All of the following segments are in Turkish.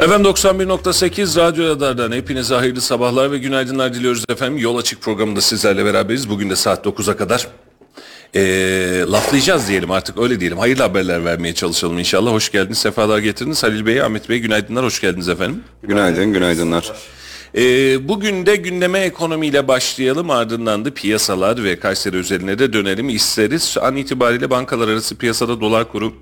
Efendim 91.8 Radyo Radar'dan hepinize hayırlı sabahlar ve günaydınlar diliyoruz efendim. Yol Açık programında sizlerle beraberiz. Bugün de saat 9'a kadar ee, laflayacağız diyelim artık öyle diyelim. Hayırlı haberler vermeye çalışalım inşallah. Hoş geldiniz, sefalar getirdiniz. Halil Bey, Ahmet Bey günaydınlar, hoş geldiniz efendim. Günaydın, günaydınlar. Ee, bugün de gündeme ekonomiyle başlayalım ardından da piyasalar ve Kayseri özeline de dönelim isteriz. An itibariyle bankalar arası piyasada dolar kuru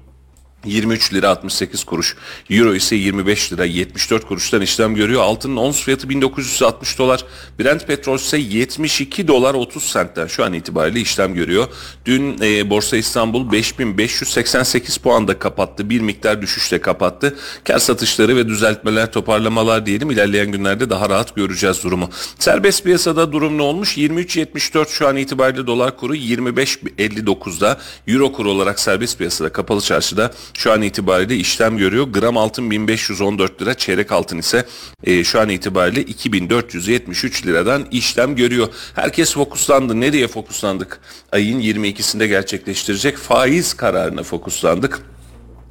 23 lira 68 kuruş. Euro ise 25 lira 74 kuruştan işlem görüyor. Altının ons fiyatı 1960 dolar. Brent petrol ise 72 dolar 30 sentten şu an itibariyle işlem görüyor. Dün e, Borsa İstanbul 5588 puanda kapattı. Bir miktar düşüşle kapattı. Kar satışları ve düzeltmeler toparlamalar diyelim. İlerleyen günlerde daha rahat göreceğiz durumu. Serbest piyasada durum ne olmuş? 23.74 şu an itibariyle dolar kuru 25.59'da. Euro kuru olarak serbest piyasada kapalı çarşıda şu an itibariyle işlem görüyor. Gram altın 1514 lira, çeyrek altın ise e, şu an itibariyle 2473 liradan işlem görüyor. Herkes fokuslandı. Nereye fokuslandık? Ayın 22'sinde gerçekleştirecek faiz kararına fokuslandık.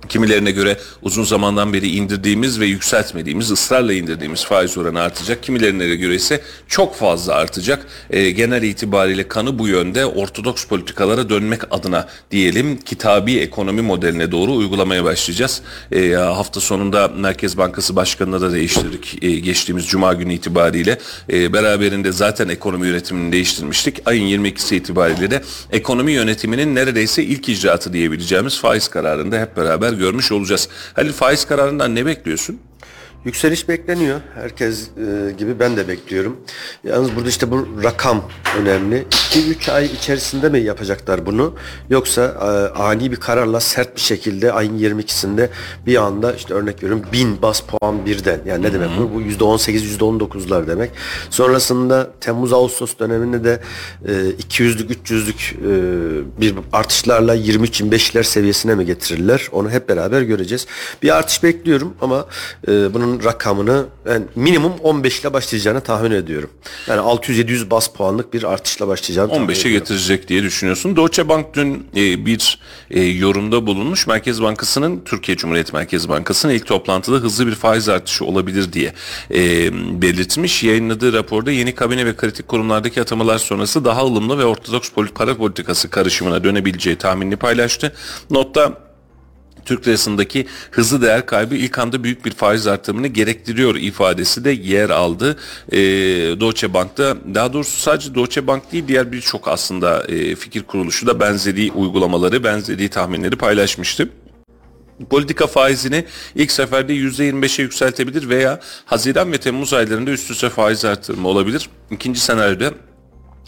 Kimilerine göre uzun zamandan beri indirdiğimiz ve yükseltmediğimiz, ısrarla indirdiğimiz faiz oranı artacak. Kimilerine göre ise çok fazla artacak. E, genel itibariyle kanı bu yönde ortodoks politikalara dönmek adına diyelim kitabi ekonomi modeline doğru uygulamaya başlayacağız. E, hafta sonunda Merkez Bankası Başkanı'na da değiştirdik. E, geçtiğimiz Cuma günü itibariyle e, beraberinde zaten ekonomi yönetimini değiştirmiştik. Ayın 22'si itibariyle de ekonomi yönetiminin neredeyse ilk icraatı diyebileceğimiz faiz kararında hep beraber görmüş olacağız. Halil faiz kararından ne bekliyorsun? Yükseliş bekleniyor. Herkes e, gibi ben de bekliyorum. Yalnız burada işte bu rakam önemli. 2-3 ay içerisinde mi yapacaklar bunu? Yoksa e, ani bir kararla sert bir şekilde ayın 22'sinde bir anda işte örnek veriyorum 1000 bas puan birden. Yani ne demek bu? Bu %18 %19'lar demek. Sonrasında Temmuz Ağustos döneminde de e, 200'lük 300'lük e, bir artışlarla 23-25'ler seviyesine mi getirirler? Onu hep beraber göreceğiz. Bir artış bekliyorum ama e, bunun rakamını ben minimum 15 ile başlayacağını tahmin ediyorum. Yani 600-700 bas puanlık bir artışla başlayacağını tahmin 15'e ediyorum. getirecek diye düşünüyorsun. Deutsche Bank dün e, bir e, yorumda bulunmuş. Merkez Bankası'nın Türkiye Cumhuriyet Merkez Bankası'nın ilk toplantıda hızlı bir faiz artışı olabilir diye e, belirtmiş. Yayınladığı raporda yeni kabine ve kritik kurumlardaki atamalar sonrası daha ılımlı ve ortodoks para politikası karışımına dönebileceği tahminini paylaştı. Notta Türk lirasındaki hızlı değer kaybı ilk anda büyük bir faiz artımını gerektiriyor ifadesi de yer aldı. E, Deutsche Bank'ta daha doğrusu sadece Deutsche Bank değil diğer birçok aslında e, fikir kuruluşu da benzeri uygulamaları, benzeri tahminleri paylaşmıştı politika faizini ilk seferde %25'e yükseltebilir veya Haziran ve Temmuz aylarında üst üste faiz artırma olabilir. İkinci senaryoda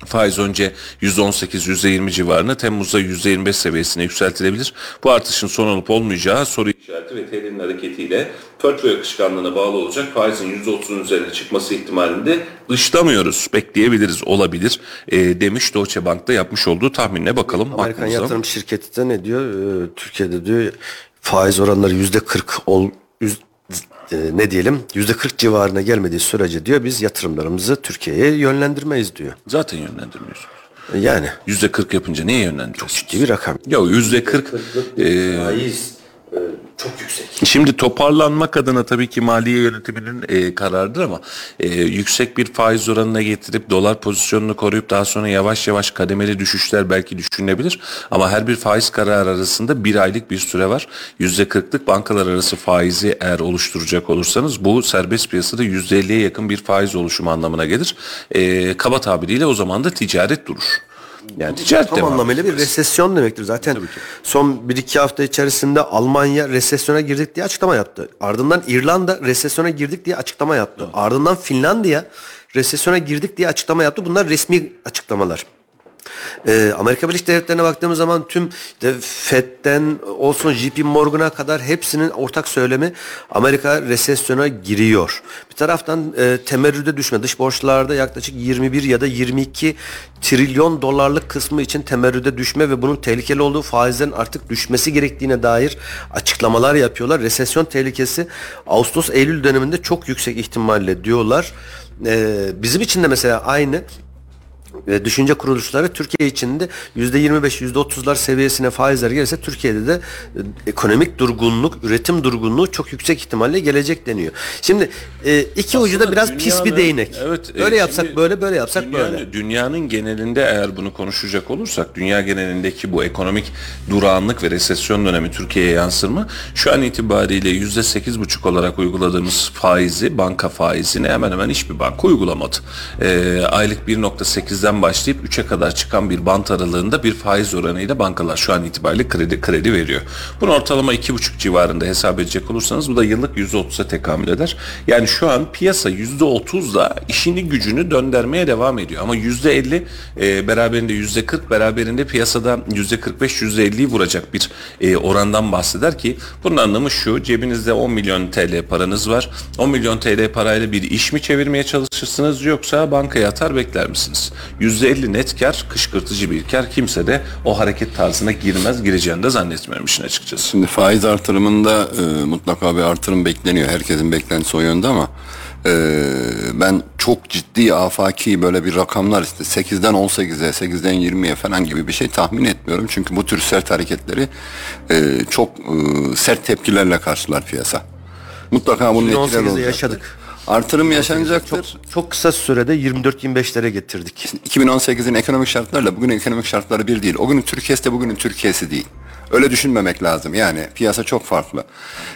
Faiz önce %18-%20 civarına Temmuz'da %25 seviyesine yükseltilebilir. Bu artışın son olup olmayacağı soru işareti ve TL'nin hareketiyle portföy akışkanlığına bağlı olacak faizin %30'un üzerine çıkması ihtimalini de dışlamıyoruz, bekleyebiliriz, olabilir e, demiş Deutsche Bank'ta yapmış olduğu tahminine bakalım. Amerikan aklımıza. yatırım şirketi de ne diyor? Ee, Türkiye'de diyor faiz oranları yüzde 40 ol, yüz, e, ne diyelim yüzde 40 civarına gelmediği sürece diyor biz yatırımlarımızı Türkiye'ye yönlendirmeyiz diyor. Zaten yönlendirmiyorsunuz. Yani %40 yapınca niye yönlendiriyorsunuz? ciddi bir rakam. Ya %40 e, faiz e, çok yüksek. Şimdi toparlanmak adına tabii ki maliye yönetiminin e, kararıdır ama e, yüksek bir faiz oranına getirip dolar pozisyonunu koruyup daha sonra yavaş yavaş kademeli düşüşler belki düşünülebilir. Ama her bir faiz kararı arasında bir aylık bir süre var. %40'lık bankalar arası faizi eğer oluşturacak olursanız bu serbest piyasada %50'ye yakın bir faiz oluşumu anlamına gelir. E, kaba tabiriyle o zaman da ticaret durur. Yani ticaret Tam anlamıyla bir resesyon demektir. Zaten son 1-2 hafta içerisinde Almanya resesyona girdik diye açıklama yaptı. Ardından İrlanda resesyona girdik diye açıklama yaptı. Ardından Finlandiya resesyona girdik diye açıklama yaptı. Bunlar resmi açıklamalar. Ee, Amerika Birleşik Devletleri'ne baktığımız zaman tüm işte FED'den olsun JP Morgan'a kadar hepsinin ortak söylemi Amerika resesyona giriyor. Bir taraftan e, temerrüde düşme dış borçlarda yaklaşık 21 ya da 22 trilyon dolarlık kısmı için temerrüde düşme ve bunun tehlikeli olduğu faizlerin artık düşmesi gerektiğine dair açıklamalar yapıyorlar. Resesyon tehlikesi Ağustos-Eylül döneminde çok yüksek ihtimalle diyorlar. Ee, bizim için de mesela aynı e, düşünce kuruluşları Türkiye içinde %25 %30'lar seviyesine faizler gelirse Türkiye'de de e, ekonomik durgunluk, üretim durgunluğu çok yüksek ihtimalle gelecek deniyor. Şimdi e, iki ucu da biraz pis bir dünyanın- değnek. Evet, e, böyle yapsak şimdi böyle, böyle yapsak dünyanın, böyle. Dünyanın genelinde eğer bunu konuşacak olursak dünya genelindeki bu ekonomik durağanlık ve resesyon dönemi Türkiye'ye yansır mı? Şu an itibariyle yüzde sekiz buçuk olarak uyguladığımız faizi, banka faizini hemen hemen hiçbir banka uygulamadı. E, aylık 1.8'den başlayıp 3'e kadar çıkan bir bant aralığında bir faiz oranıyla bankalar şu an itibariyle kredi kredi veriyor. Bunu ortalama 2.5 civarında hesap edecek olursanız bu da yıllık %30'a tekamül eder. Yani şu an piyasa %30'la işini gücünü döndürmeye devam ediyor. Ama %50 e, beraberinde %40 beraberinde piyasada %45-%50'yi vuracak bir e, orandan bahseder ki bunun anlamı şu cebinizde 10 milyon TL paranız var. 10 milyon TL parayla bir iş mi çevirmeye çalışırsınız yoksa bankaya atar bekler misiniz? %50 net kar kışkırtıcı bir kar kimse de o hareket tarzına girmez gireceğini de zannetmiyorum işin açıkçası. Şimdi faiz artırımında e, mutlaka bir artırım bekleniyor. Herkesin beklentisi o yönde ama e, ben çok ciddi afaki böyle bir rakamlar işte 8'den 18'e 8'den 20'ye falan gibi bir şey tahmin etmiyorum. Çünkü bu tür sert hareketleri e, çok e, sert tepkilerle karşılar piyasa. Mutlaka bunun etkileri 2018'de olacak. yaşadık. Artırım yaşanacaktır. Çok, çok kısa sürede 24-25'lere getirdik. 2018'in ekonomik şartlarla bugünün ekonomik şartları bir değil. O günün Türkiye'si de bugünün Türkiye'si değil. Öyle düşünmemek lazım. Yani piyasa çok farklı.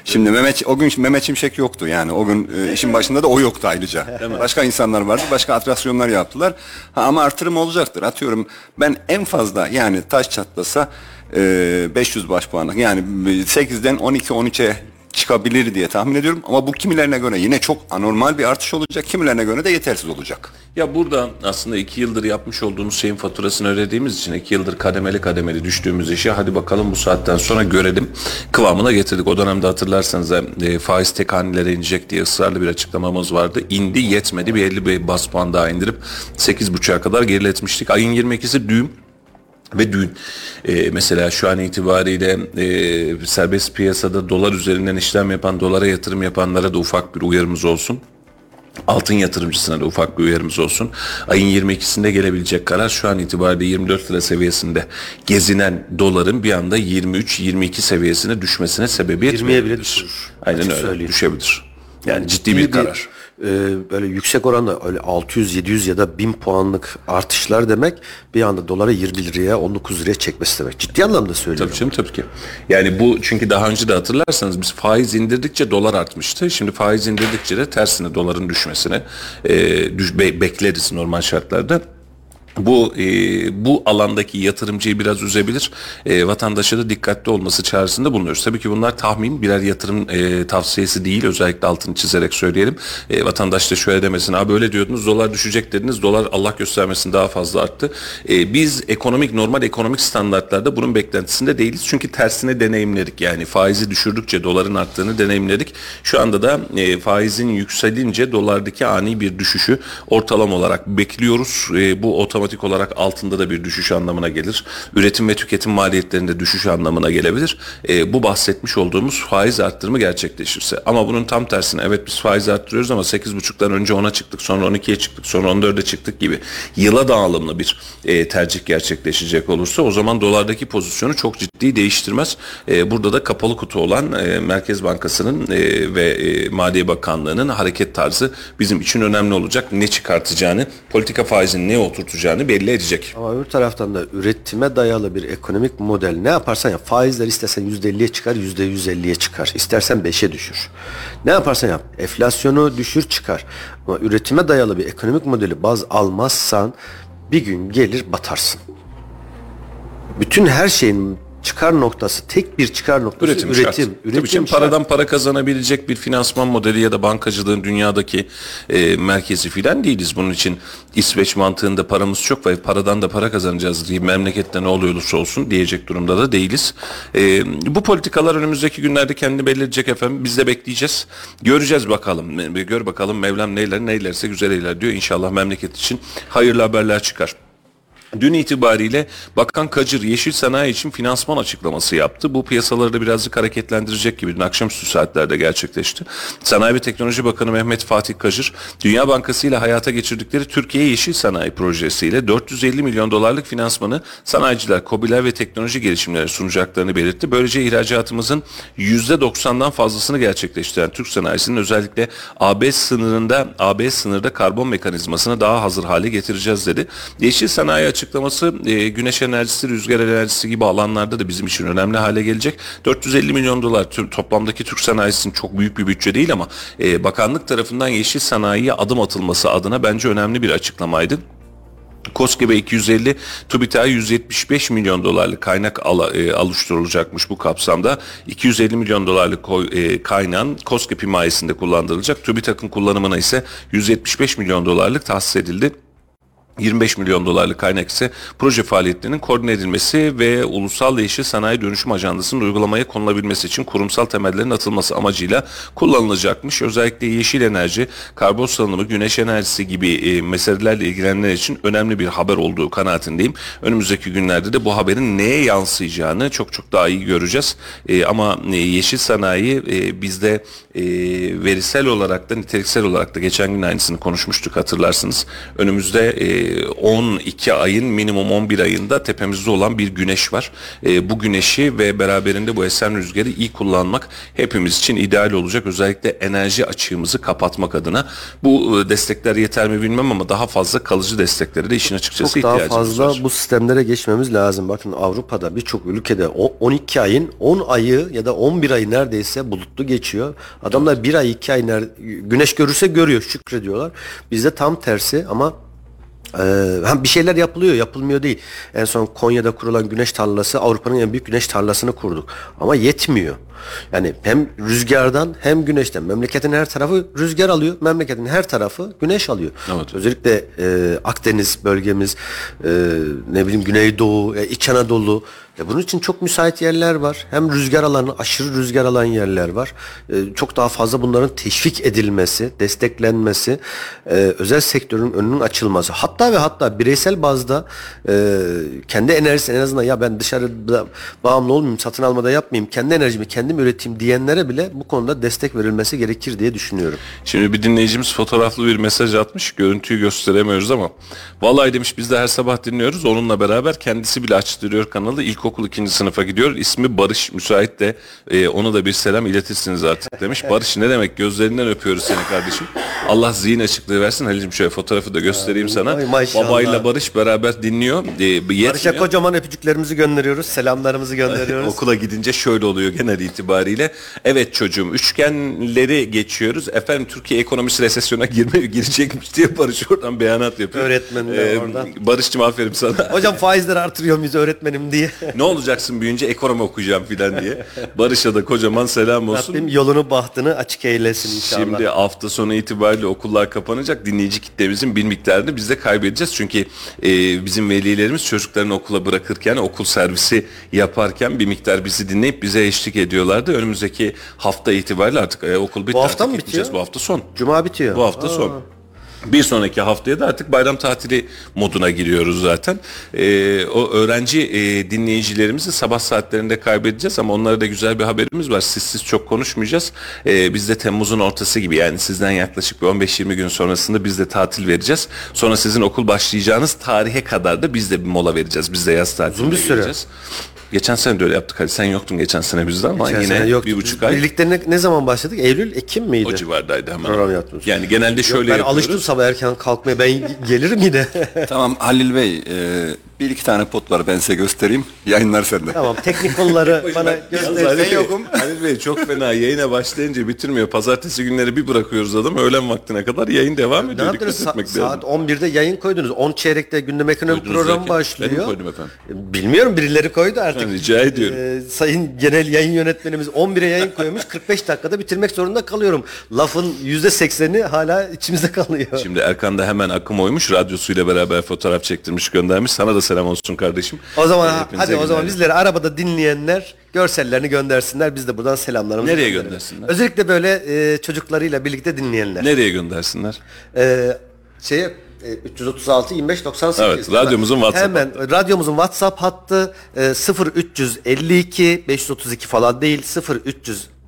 Şimdi Mehmet o gün Mehmet Şimşek yoktu. Yani o gün e, işin başında da o yoktu ayrıca. Başka insanlar vardı. Başka atraksiyonlar yaptılar. Ha, ama artırım olacaktır. Atıyorum ben en fazla yani taş çatlasa e, 500 baş puanlık yani 8'den 12 13'e çıkabilir diye tahmin ediyorum. Ama bu kimilerine göre yine çok anormal bir artış olacak. Kimilerine göre de yetersiz olacak. Ya burada aslında iki yıldır yapmış olduğumuz şeyin faturasını ödediğimiz için iki yıldır kademeli kademeli düştüğümüz işi hadi bakalım bu saatten sonra görelim kıvamına getirdik. O dönemde hatırlarsanız e, faiz tek hanelere inecek diye ısrarlı bir açıklamamız vardı. İndi yetmedi bir 50 bir bas puan daha indirip 8.5'a kadar geriletmiştik. Ayın 22'si düğüm ve dün e, mesela şu an itibariyle e, serbest piyasada dolar üzerinden işlem yapan, dolara yatırım yapanlara da ufak bir uyarımız olsun. Altın yatırımcısına da ufak bir uyarımız olsun. Ayın 22'sinde gelebilecek karar şu an itibariyle 24 lira seviyesinde gezinen doların bir anda 23-22 seviyesine düşmesine sebebiyet 20'ye bile düşürür. Aynen Açık öyle söyleyeyim. düşebilir. Yani ciddi bir karar. E, böyle yüksek oranda öyle 600 700 ya da 1000 puanlık artışlar demek bir anda dolara 20 liraya 19 liraya çekmesi demek. Ciddi anlamda söylüyorum. Tabii canım tabii ki. Yani bu çünkü daha önce de hatırlarsanız biz faiz indirdikçe dolar artmıştı. Şimdi faiz indirdikçe de tersine doların düşmesine e, düş, be- bekleriz normal şartlarda. Bu e, bu alandaki yatırımcıyı biraz üzebilir. E, vatandaşa da dikkatli olması çağrısında bulunuyoruz. Tabii ki bunlar tahmin birer yatırım e, tavsiyesi değil. Özellikle altını çizerek söyleyelim. E, vatandaş da şöyle demesin. Abi öyle diyordunuz dolar düşecek dediniz. Dolar Allah göstermesin daha fazla arttı. E, biz ekonomik normal ekonomik standartlarda bunun beklentisinde değiliz. Çünkü tersine deneyimledik. Yani faizi düşürdükçe doların arttığını deneyimledik. Şu anda da e, faizin yükselince dolardaki ani bir düşüşü ortalama olarak bekliyoruz. E, bu otomatik otomatik olarak altında da bir düşüş anlamına gelir. Üretim ve tüketim maliyetlerinde düşüş anlamına gelebilir. E, bu bahsetmiş olduğumuz faiz arttırımı gerçekleşirse. Ama bunun tam tersine evet biz faiz arttırıyoruz ama 8,5'tan önce 10'a çıktık sonra 12'ye çıktık sonra 14'e çıktık gibi yıla dağılımlı bir e, tercih gerçekleşecek olursa o zaman dolardaki pozisyonu çok ciddi değiştirmez. E, burada da kapalı kutu olan e, Merkez Bankası'nın e, ve e, Maliye Bakanlığı'nın hareket tarzı bizim için önemli olacak. Ne çıkartacağını, politika faizini ne oturtacağını belli edecek. Ama öbür taraftan da üretime dayalı bir ekonomik model ne yaparsan yap. Faizler istesen %50'ye çıkar, %150'ye çıkar. İstersen 5'e düşür. Ne yaparsan yap. Enflasyonu düşür çıkar. Ama üretime dayalı bir ekonomik modeli baz almazsan bir gün gelir batarsın. Bütün her şeyin çıkar noktası, tek bir çıkar noktası Üretim, üretim. şart. Üretim, Tabii şart. paradan para kazanabilecek bir finansman modeli ya da bankacılığın dünyadaki e, merkezi filan değiliz. Bunun için İsveç mantığında paramız çok ve paradan da para kazanacağız diye memlekette ne oluyorsa olsun diyecek durumda da değiliz. E, bu politikalar önümüzdeki günlerde kendini belli edecek efendim. Biz de bekleyeceğiz. Göreceğiz bakalım. Me- Gör bakalım Mevlam neyler neylerse güzel eyler diyor. İnşallah memleket için hayırlı haberler çıkar. Dün itibariyle Bakan Kacır yeşil sanayi için finansman açıklaması yaptı. Bu piyasaları da birazcık hareketlendirecek gibi dün akşamüstü saatlerde gerçekleşti. Sanayi ve Teknoloji Bakanı Mehmet Fatih Kacır, Dünya Bankası ile hayata geçirdikleri Türkiye Yeşil Sanayi projesiyle 450 milyon dolarlık finansmanı sanayiciler, KOBİ'ler ve teknoloji girişimleri sunacaklarını belirtti. Böylece ihracatımızın %90'dan fazlasını gerçekleştiren Türk sanayisinin özellikle AB sınırında AB sınırda karbon mekanizmasını daha hazır hale getireceğiz dedi. Yeşil sanayi açıklaması e, güneş enerjisi, rüzgar enerjisi gibi alanlarda da bizim için önemli hale gelecek. 450 milyon dolar tüm, toplamdaki Türk sanayisinin çok büyük bir bütçe değil ama e, bakanlık tarafından yeşil sanayiye adım atılması adına bence önemli bir açıklamaydı. KOSGEB'e 250, TÜBİTAK'a 175 milyon dolarlık kaynak ala, e, oluşturulacakmış bu kapsamda. 250 milyon dolarlık e, kaynağın KOSGEB himayesinde kullandırılacak. TÜBİTAK'ın kullanımına ise 175 milyon dolarlık tahsis edildi. 25 milyon dolarlık kaynak ise proje faaliyetlerinin koordine edilmesi ve ulusal yeşil sanayi dönüşüm ajandasının uygulamaya konulabilmesi için kurumsal temellerin atılması amacıyla kullanılacakmış. Özellikle yeşil enerji, karbon salınımı, güneş enerjisi gibi e, meselelerle ilgilenenler için önemli bir haber olduğu kanaatindeyim. Önümüzdeki günlerde de bu haberin neye yansıyacağını çok çok daha iyi göreceğiz. E, ama e, yeşil sanayi e, bizde e, verisel olarak da niteliksel olarak da geçen gün aynısını konuşmuştuk hatırlarsınız. Önümüzde e, 12 ayın minimum 11 ayında tepemizde olan bir güneş var. E, bu güneşi ve beraberinde bu esen rüzgarı iyi kullanmak hepimiz için ideal olacak. Özellikle enerji açığımızı kapatmak adına. Bu e, destekler yeter mi bilmem ama daha fazla kalıcı destekleri de işin açıkçası Çok daha ihtiyacımız fazla var. bu sistemlere geçmemiz lazım. Bakın Avrupa'da birçok ülkede o 12 ayın 10 ayı ya da 11 ayı neredeyse bulutlu geçiyor. Adamlar bir ay iki ay ner- güneş görürse görüyor şükrediyorlar. Bizde tam tersi ama ee, hem bir şeyler yapılıyor, yapılmıyor değil. En son Konya'da kurulan güneş tarlası Avrupa'nın en büyük güneş tarlasını kurduk. Ama yetmiyor. Yani hem rüzgardan hem güneşten. Memleketin her tarafı rüzgar alıyor, memleketin her tarafı güneş alıyor. Evet. Özellikle e, Akdeniz bölgemiz, e, ne bileyim Güneydoğu, e, İç Anadolu. E, bunun için çok müsait yerler var. Hem rüzgar alanı, aşırı rüzgar alan yerler var. E, çok daha fazla bunların teşvik edilmesi, desteklenmesi, e, özel sektörün önünün açılması. Hatta ve hatta bireysel bazda e, kendi enerjisi en azından ya ben dışarıda bağımlı olmayayım, satın almada yapmayayım, kendi enerjimi kendim üreteyim diyenlere bile bu konuda destek verilmesi gerekir diye düşünüyorum. Şimdi bir dinleyicimiz fotoğraflı bir mesaj atmış. Görüntüyü gösteremiyoruz ama. Vallahi demiş biz de her sabah dinliyoruz. Onunla beraber kendisi bile açtırıyor kanalı. İlkokul ikinci sınıfa gidiyor. İsmi Barış Müsait de e, ona da bir selam iletirsiniz artık demiş. Barış ne demek? Gözlerinden öpüyoruz seni kardeşim. Allah zihin açıklığı versin. Halil'cim şöyle fotoğrafı da göstereyim sana. maşallah. Babayla Barış beraber dinliyor. E, yetmiyor. Barış'a kocaman öpücüklerimizi gönderiyoruz, selamlarımızı gönderiyoruz. Okula gidince şöyle oluyor genel itibariyle. Evet çocuğum üçgenleri geçiyoruz. Efendim Türkiye ekonomisi resesyona girme, girecekmiş diye Barış oradan beyanat yapıyor. Öğretmen de oradan. Barış'cığım aferin sana. Hocam faizleri artırıyor muyuz öğretmenim diye. ne olacaksın büyüyünce ekonomi okuyacağım filan diye. Barış'a da kocaman selam olsun. Rabbim yolunu bahtını açık eylesin inşallah. Şimdi hafta sonu itibariyle okullar kapanacak. Dinleyici kitlemizin bir miktarını biz de kaybedeceğiz. Çünkü e, bizim velilerimiz çocuklarını okula bırakırken, okul servisi yaparken bir miktar bizi dinleyip bize eşlik ediyorlardı. Önümüzdeki hafta itibariyle artık e, okul bitti. hafta artık mı bitiyor? Bu hafta son. Cuma bitiyor. Bu hafta Aa. son. Bir sonraki haftaya da artık bayram tatili moduna giriyoruz zaten. Ee, o öğrenci e, dinleyicilerimizi sabah saatlerinde kaybedeceğiz ama onlara da güzel bir haberimiz var. Siz siz çok konuşmayacağız. Ee, biz de Temmuz'un ortası gibi yani sizden yaklaşık bir 15-20 gün sonrasında biz de tatil vereceğiz. Sonra sizin okul başlayacağınız tarihe kadar da biz de bir mola vereceğiz. Biz de yaz tatiline Uzun bir süre. gireceğiz. Geçen sene de öyle yaptık. Hadi sen yoktun geçen sene bizde ama Geçen yine sene yoktu. bir buçuk ay Birlikte ne, ne zaman başladık? Eylül, Ekim miydi? o civardaydı hemen. Program yaptınız. Yani genelde Yok, şöyle ben yapıyoruz. alıştım sabah erken kalkmaya. Ben gelirim yine. Tamam Halil Bey e, bir iki tane pot var ben size göstereyim. Yayınlar sende. tamam teknik konuları bana göster. Ben yokum. Halil Bey çok fena yayına başlayınca bitirmiyor. Pazartesi günleri bir bırakıyoruz adam öğlen vaktine kadar yayın devam Ne ediyor. yaptınız? Dikkat Sa- lazım. saat 11'de yayın koydunuz. 10 çeyrekte gündem ekonomi programı başlıyor. ben mi koydum efendim? Bilmiyorum birileri koydu artık. Ben rica ediyorum. Ee, sayın genel yayın yönetmenimiz 11'e yayın koymuş. 45 dakikada bitirmek zorunda kalıyorum. Lafın %80'i hala içimizde kalıyor. Şimdi Erkan da hemen akım oymuş. Radyosuyla beraber fotoğraf çektirmiş göndermiş. Sana da selam olsun kardeşim. O zaman Ee, hadi o zaman bizleri arabada dinleyenler görsellerini göndersinler. Biz de buradan selamlarımızı Nereye göndersinler? Özellikle böyle e, çocuklarıyla birlikte dinleyenler. Nereye göndersinler? Ee, şeye 336 25 98. Evet, radyomuzun WhatsApp Hemen radyomuzun WhatsApp hattı e, 0352 532 falan değil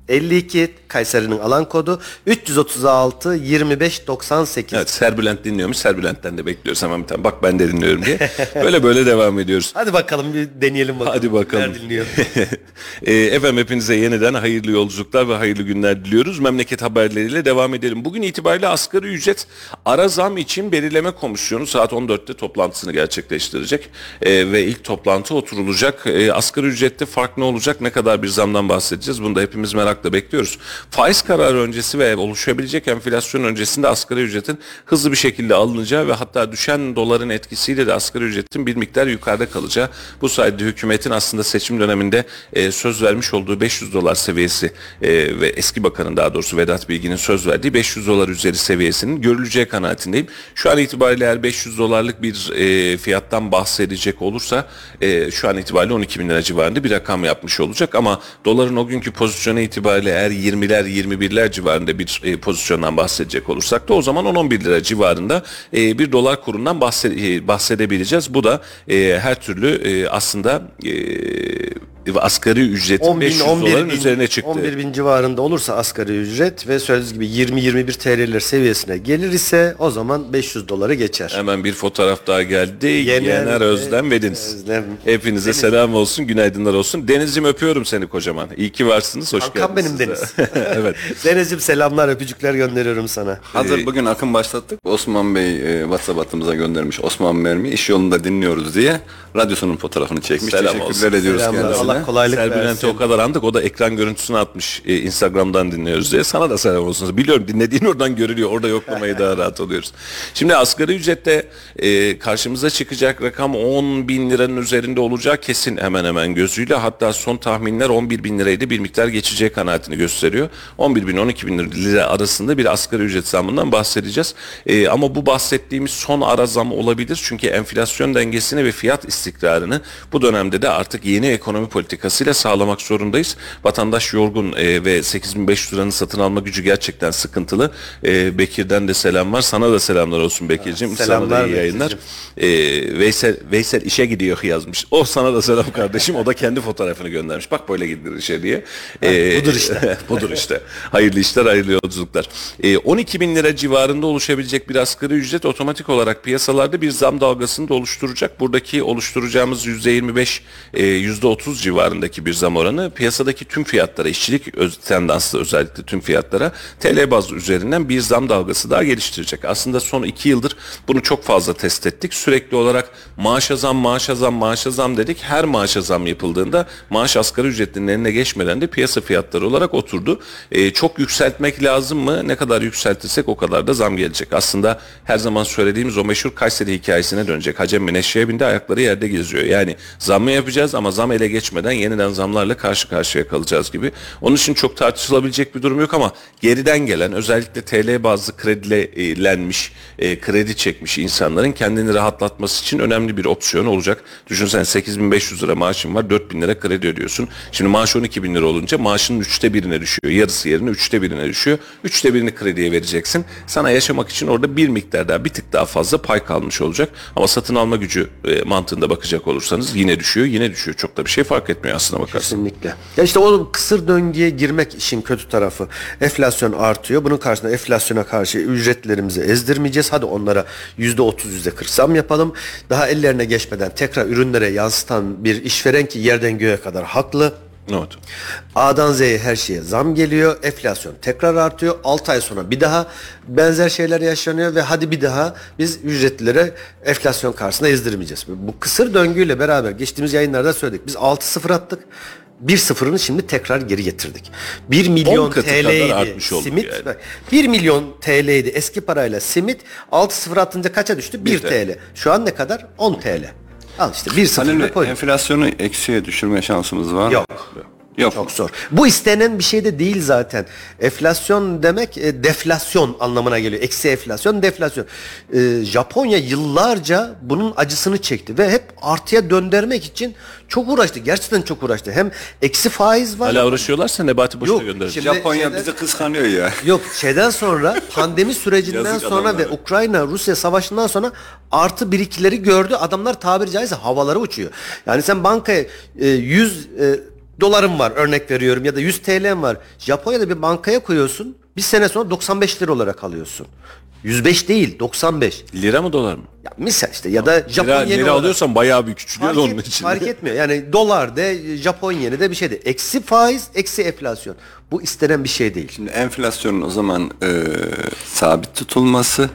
0352 Kayseri'nin alan kodu 336 25 98. Evet Serbülent dinliyormuş. Serbülent'ten de bekliyoruz hemen bir tane. Bak ben de dinliyorum diye. Böyle böyle devam ediyoruz. Hadi bakalım bir deneyelim bakalım. Hadi bakalım. Neler dinliyor? e, efendim hepinize yeniden hayırlı yolculuklar ve hayırlı günler diliyoruz. Memleket haberleriyle devam edelim. Bugün itibariyle asgari ücret ara zam için belirleme komisyonu saat 14'te toplantısını gerçekleştirecek. E, ve ilk toplantı oturulacak. E, asgari ücrette fark ne olacak? Ne kadar bir zamdan bahsedeceğiz? Bunu da hepimiz merakla bekliyoruz. Faiz kararı öncesi ve oluşabilecek enflasyon öncesinde asgari ücretin hızlı bir şekilde alınacağı ve hatta düşen doların etkisiyle de asgari ücretin bir miktar yukarıda kalacağı. Bu sayede hükümetin aslında seçim döneminde e, söz vermiş olduğu 500 dolar seviyesi e, ve eski bakanın daha doğrusu Vedat Bilgin'in söz verdiği 500 dolar üzeri seviyesinin görüleceği kanaatindeyim. Şu an itibariyle eğer 500 dolarlık bir e, fiyattan bahsedecek olursa e, şu an itibariyle 12 bin lira civarında bir rakam yapmış olacak ama doların o günkü pozisyonu itibariyle eğer 20'ler 21'ler civarında bir e, pozisyondan bahsedecek olursak da o zaman 10-11 lira civarında e, bir dolar kurundan bahse- e, bahsedebileceğiz. Bu da e, her türlü e, aslında e, asgari ücretin 10 bin, 500 11 doların bin, üzerine çıktı. 11 bin civarında olursa asgari ücret ve söylediğiniz gibi 20-21 TL'ler seviyesine gelir ise o zaman 500 doları geçer. Hemen bir fotoğraf daha geldi. Yener Yener, Özlem ve Deniz. Özlem. Hepinize selam olsun, günaydınlar olsun. Deniz'cim öpüyorum seni kocaman. İyi ki varsınız, hoş Kankam geldiniz. benim Deniz. de. evet. Deniz'im selamlar öpücükler gönderiyorum sana. Hazır bugün akım başlattık. Osman Bey e, WhatsApp hattımıza göndermiş. Osman Mermi iş yolunda dinliyoruz diye radyosunun fotoğrafını çekmiş. Selam Teşekkürler olsun. ediyoruz Selamlar. kendisine. Allah kolaylık Serbülent'i versin. o kadar andık. O da ekran görüntüsünü atmış. e, Instagram'dan dinliyoruz diye. Sana da selam olsun. Biliyorum dinlediğin oradan görülüyor. Orada yoklamayı daha rahat oluyoruz. Şimdi asgari ücrette e, karşımıza çıkacak rakam 10 bin liranın üzerinde olacağı kesin hemen hemen gözüyle. Hatta son tahminler 11 bin liraydı. Bir miktar geçeceği kanaatini gösteriyor. 11 bin 12 bin lira arasında bir asgari ücret zamından bahsedeceğiz. E, ama bu bahsettiğimiz son ara zam olabilir. Çünkü enflasyon dengesini ve fiyat istikrarını bu dönemde de artık yeni ekonomi politikasıyla sağlamak zorundayız. Vatandaş yorgun e, ve 8500 liranın satın alma gücü gerçekten sıkıntılı. E, Bekir'den de selam var. Sana da selamlar olsun Bekir'cim. Sana selamlar da iyi yayınlar. E, Veysel, Veysel işe gidiyor yazmış. O sana da selam kardeşim. O da kendi fotoğrafını göndermiş. Bak böyle gidilir işe diye. E, budur işte. budur işte. Hayırlı işler, hayırlı yolculuklar. E, 12 bin lira civarında oluşabilecek bir asgari ücret otomatik olarak piyasalarda bir zam dalgasını da oluşturacak. Buradaki oluşturacağımız %25, e, %30 civarındaki bir zam oranı piyasadaki tüm fiyatlara, işçilik öz, tendanslı özellikle tüm fiyatlara TL bazlı üzerinden bir zam dalgası daha geliştirecek. Aslında son iki yıldır bunu çok fazla test ettik. Sürekli olarak maaşa zam, maaşa zam, maaşa zam dedik. Her maaşa zam yapıldığında maaş asgari ücretlinin eline geçmeden de piyasa fiyatları olarak oturdu. E, çok yükseltmek lazım mı? Ne kadar yükseltirsek o kadar da zam gelecek. Aslında her zaman söylediğimiz o meşhur Kayseri hikayesine dönecek. Hacem Mineşe'ye bindi ayakları yerde geziyor. Yani zam mı yapacağız ama zam ele geçmeden gelmeden yeniden zamlarla karşı karşıya kalacağız gibi. Onun için çok tartışılabilecek bir durum yok ama geriden gelen özellikle TL bazlı kredilenmiş, e, kredi çekmiş insanların kendini rahatlatması için önemli bir opsiyon olacak. Düşünsene 8500 lira maaşın var 4000 lira kredi ödüyorsun. Şimdi maaş 12 bin lira olunca maaşının üçte birine düşüyor. Yarısı yerine üçte birine düşüyor. Üçte birini krediye vereceksin. Sana yaşamak için orada bir miktar daha bir tık daha fazla pay kalmış olacak. Ama satın alma gücü e, mantığında bakacak olursanız yine düşüyor yine düşüyor. Çok da bir şey fark etmiyor aslına bakarsan. Kesinlikle. Ya işte o kısır döngüye girmek işin kötü tarafı. Enflasyon artıyor. Bunun karşısında enflasyona karşı ücretlerimizi ezdirmeyeceğiz. Hadi onlara yüzde otuz, yüzde kırk zam yapalım. Daha ellerine geçmeden tekrar ürünlere yansıtan bir işveren ki yerden göğe kadar haklı. Evet. A'dan Z'ye her şeye zam geliyor. Enflasyon tekrar artıyor. 6 ay sonra bir daha benzer şeyler yaşanıyor ve hadi bir daha biz ücretlilere enflasyon karşısında ezdirmeyeceğiz. Bu kısır döngüyle beraber geçtiğimiz yayınlarda söyledik. Biz 6-0 attık. 1-0'ını şimdi tekrar geri getirdik. 1 milyon TL'ydi simit. yani. Bak, 1 milyon TL'ydi eski parayla simit. 6-0 atınca kaça düştü? 1 Bir TL. Şu an ne kadar? 10 TL. Al işte 1-0 Halil Bey, koyduk. enflasyonu eksiye düşürme şansımız var mı? Yok. Yok. Çok zor. Bu istenen bir şey de değil zaten. Enflasyon demek e, deflasyon anlamına geliyor. Eksi enflasyon, deflasyon. E, Japonya yıllarca bunun acısını çekti ve hep artıya döndürmek için çok uğraştı. Gerçekten çok uğraştı. Hem eksi faiz var. Hala uğraşıyorlarsa Nebati boşuna Yok, gönderecek. şimdi- Japonya şeyden- bizi kıskanıyor ya. Yok şeyden sonra pandemi sürecinden Yazık sonra ve adamlara. Ukrayna Rusya savaşından sonra artı birikileri gördü. Adamlar tabiri caizse havaları uçuyor. Yani sen bankaya e, 100 e, dolarım var örnek veriyorum ya da 100 TL'm var. Japonya'da bir bankaya koyuyorsun. Bir sene sonra 95 lira olarak alıyorsun. 105 değil 95. Lira mı dolar mı? Ya misal işte ya da Japon Lira, yeni lira olarak- alıyorsan bayağı bir küçülüyor Fark, onun et- için. fark etmiyor. Yani dolar de Japon yeni de bir şey de. Eksi faiz, eksi enflasyon. Bu istenen bir şey değil. Şimdi enflasyonun o zaman e, sabit tutulması,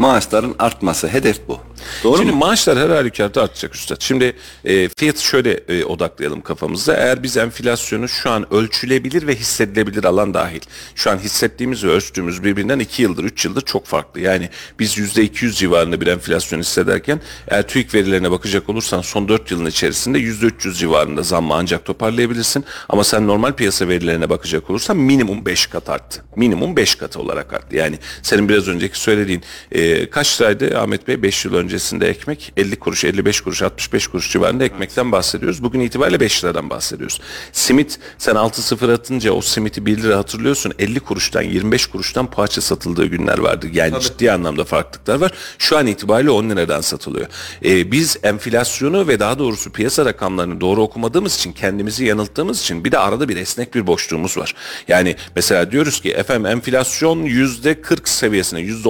maaşların artması. Hedef bu. Doğru Şimdi mu? maaşlar her halükarda artacak üstad. Şimdi e, fiyatı şöyle e, odaklayalım kafamızda. Eğer biz enflasyonu şu an ölçülebilir ve hissedilebilir alan dahil. Şu an hissettiğimiz ve ölçtüğümüz birbirinden 2 yıldır 3 yıldır çok farklı. Yani biz %200 civarında bir enflasyon hissederken eğer TÜİK verilerine bakacak olursan son 4 yılın içerisinde %300 civarında zammı ancak toparlayabilirsin. Ama sen normal piyasa verilerine bakacak olursan minimum 5 kat arttı. Minimum 5 katı olarak arttı. Yani senin biraz önceki söylediğin e, kaç liraydı Ahmet Bey 5 yıl öncesinde ekmek 50 kuruş 55 kuruş 65 kuruş civarında ekmekten bahsediyoruz. Bugün itibariyle 5 liradan bahsediyoruz. Simit sen 6-0 atınca o simiti 1 lira hatırlıyorsun 50 kuruştan 25 kuruştan poğaça satıldığı günler vardı. Yani ciddi anlamda farklılıklar var. Şu an itibariyle 10 liradan satılıyor. E, biz enflasyonu ve daha doğrusu piyasa rakamlarını doğru okumadığımız için kendimizi yanılttığımız için bir de arada bir esnek bir boşluğumuz var. Yani mesela diyoruz ki efendim enflasyon yüzde 40 seviyesine yüzde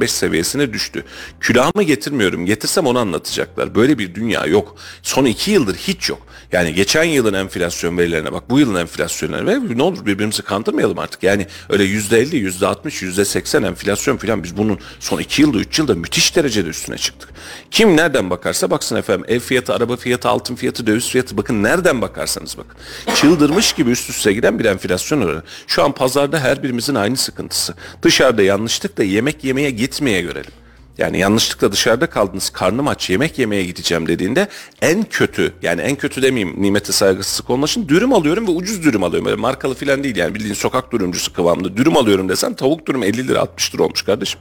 39-95 seviyesine düştü. Külahımı getirmiyorum. Getirsem onu anlatacaklar. Böyle bir dünya yok. Son iki yıldır hiç yok. Yani geçen yılın enflasyon verilerine bak. Bu yılın enflasyonlarına ve ne olur birbirimizi kandırmayalım artık. Yani öyle yüzde 50, yüzde 60, yüzde 80 enflasyon filan biz bunun son iki yılda, üç yılda müthiş derecede üstüne çıktık. Kim nereden bakarsa baksın efendim ev fiyatı, araba fiyatı, altın fiyatı, döviz fiyatı bakın nereden bakarsanız bakın. Çıldırmış gibi üst üste giden bir enflasyon oranı. Şu an pazarda her birimizin aynı sıkıntısı. Dışarıda yanlışlıkla yemek yemeye gitmeye görelim. Yani yanlışlıkla dışarıda kaldınız karnım aç yemek yemeye gideceğim dediğinde en kötü yani en kötü demeyeyim nimete saygısızlık olmasın dürüm alıyorum ve ucuz dürüm alıyorum. Öyle markalı falan değil yani bildiğin sokak dürümcüsü kıvamında dürüm alıyorum desen tavuk dürüm 50 lira 60 lira olmuş kardeşim.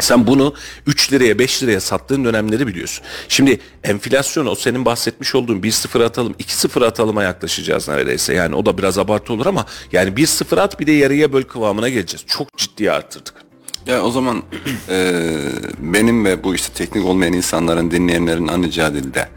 Sen bunu 3 liraya 5 liraya sattığın dönemleri biliyorsun. Şimdi enflasyon o senin bahsetmiş olduğun 1-0 atalım 2-0 atalıma yaklaşacağız neredeyse. Yani o da biraz abartı olur ama yani 1-0 at bir de yarıya böl kıvamına geleceğiz. Çok ciddi arttırdık. Ya o zaman e, benim ve bu işte teknik olmayan insanların dinleyenlerin anlayacağı dilde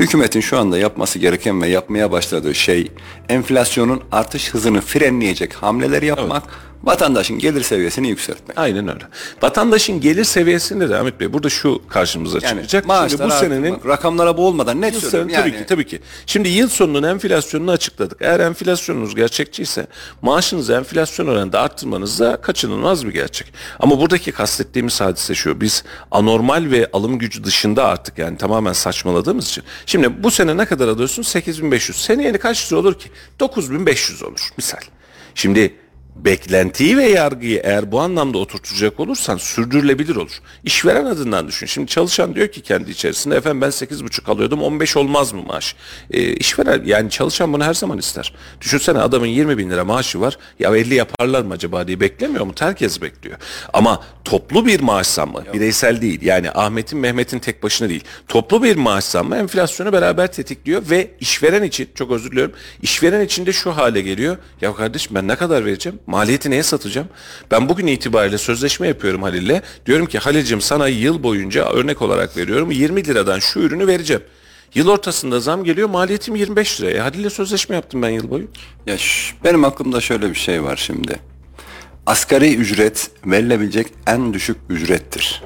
hükümetin şu anda yapması gereken ve yapmaya başladığı şey enflasyonun artış hızını frenleyecek hamleler yapmak, vatandaşın gelir seviyesini yükseltmek. Aynen öyle. Vatandaşın gelir seviyesinde de Ahmet Bey burada şu karşımıza Yani çıkacak. Şimdi bu senenin rakamlara boğulmadan net Bu söylüyorum. sene tabii Yani ki tabii ki. Şimdi yıl sonunun enflasyonunu açıkladık. Eğer enflasyonunuz gerçekçiyse maaşınızı enflasyon oranında arttırmanız da kaçınılmaz bir gerçek. Ama buradaki kastettiğimiz hadise şu. Biz anormal ve alım gücü dışında artık yani tamamen saçmaladığımız için. Şimdi bu sene ne kadar alıyorsun? 8500. Seneye kaç lira olur ki? 9500 olur misal. Şimdi beklentiyi ve yargıyı eğer bu anlamda oturtacak olursan sürdürülebilir olur. İşveren adından düşün. Şimdi çalışan diyor ki kendi içerisinde efendim ben 8,5 alıyordum 15 olmaz mı maaş? E, işveren yani çalışan bunu her zaman ister. Düşünsene adamın 20 bin lira maaşı var. Ya 50 yaparlar mı acaba diye beklemiyor mu? Herkes bekliyor. Ama toplu bir maaş zammı bireysel değil. Yani Ahmet'in Mehmet'in tek başına değil. Toplu bir maaş zammı enflasyonu beraber tetikliyor ve işveren için çok özür diliyorum. İşveren için de şu hale geliyor. Ya kardeşim ben ne kadar vereceğim? Maliyeti neye satacağım? Ben bugün itibariyle sözleşme yapıyorum Halil'le. Diyorum ki Halil'cim sana yıl boyunca örnek olarak veriyorum 20 liradan şu ürünü vereceğim. Yıl ortasında zam geliyor maliyetim 25 liraya. Halil'le sözleşme yaptım ben yıl boyu. Ya benim aklımda şöyle bir şey var şimdi. Asgari ücret verilebilecek en düşük ücrettir.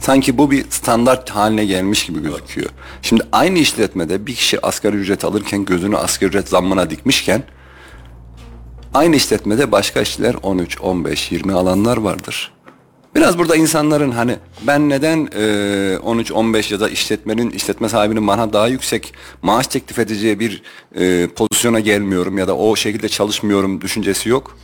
Sanki bu bir standart haline gelmiş gibi gözüküyor. Şimdi aynı işletmede bir kişi asgari ücret alırken gözünü asgari ücret zammına dikmişken aynı işletmede başka işçiler 13, 15, 20 alanlar vardır. Biraz burada insanların hani ben neden e, 13, 15 ya da işletmenin işletme sahibinin bana daha yüksek maaş teklif edeceği bir e, pozisyona gelmiyorum ya da o şekilde çalışmıyorum düşüncesi yok.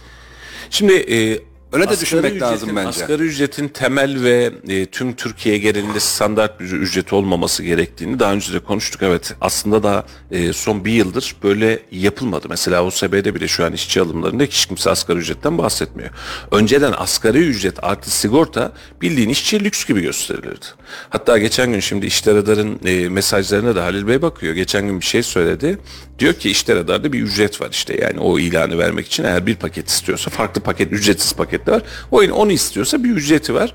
Şimdi e, Öyle de asgari düşünmek lazım ücretin- bence. Asgari ücretin temel ve e, tüm Türkiye genelinde standart bir ücreti olmaması gerektiğini daha önce de konuştuk. Evet aslında da e, son bir yıldır böyle yapılmadı. Mesela OSB'de bile şu an işçi alımlarında hiç kimse asgari ücretten bahsetmiyor. Önceden asgari ücret artı sigorta bildiğin işçi lüks gibi gösterilirdi. Hatta geçen gün şimdi İşler Radar'ın e, mesajlarına da Halil Bey bakıyor. Geçen gün bir şey söyledi. Diyor ki İşler Radar'da bir ücret var işte yani o ilanı vermek için eğer bir paket istiyorsa farklı paket ücretsiz paketler var. O onu istiyorsa bir ücreti var.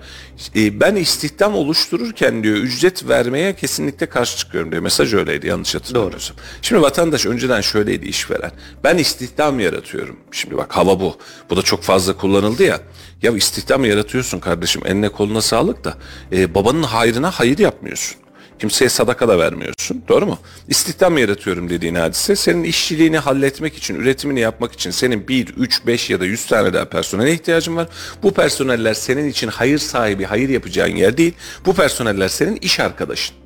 E, ben istihdam oluştururken diyor ücret vermeye kesinlikle karşı çıkıyorum diyor. Mesaj öyleydi yanlış hatırlamıyorsam. Şimdi vatandaş önceden şöyleydi işveren. Ben istihdam yaratıyorum. Şimdi bak hava bu. Bu da çok fazla kullanıldı ya. Ya istihdam yaratıyorsun kardeşim eline koluna sağlık da e, babanın hayrına hayır yapmıyorsun. Kimseye sadaka da vermiyorsun. Doğru mu? İstihdam yaratıyorum dediğin hadise senin işçiliğini halletmek için, üretimini yapmak için senin 1, 3, 5 ya da 100 tane daha personele ihtiyacın var. Bu personeller senin için hayır sahibi, hayır yapacağın yer değil. Bu personeller senin iş arkadaşın.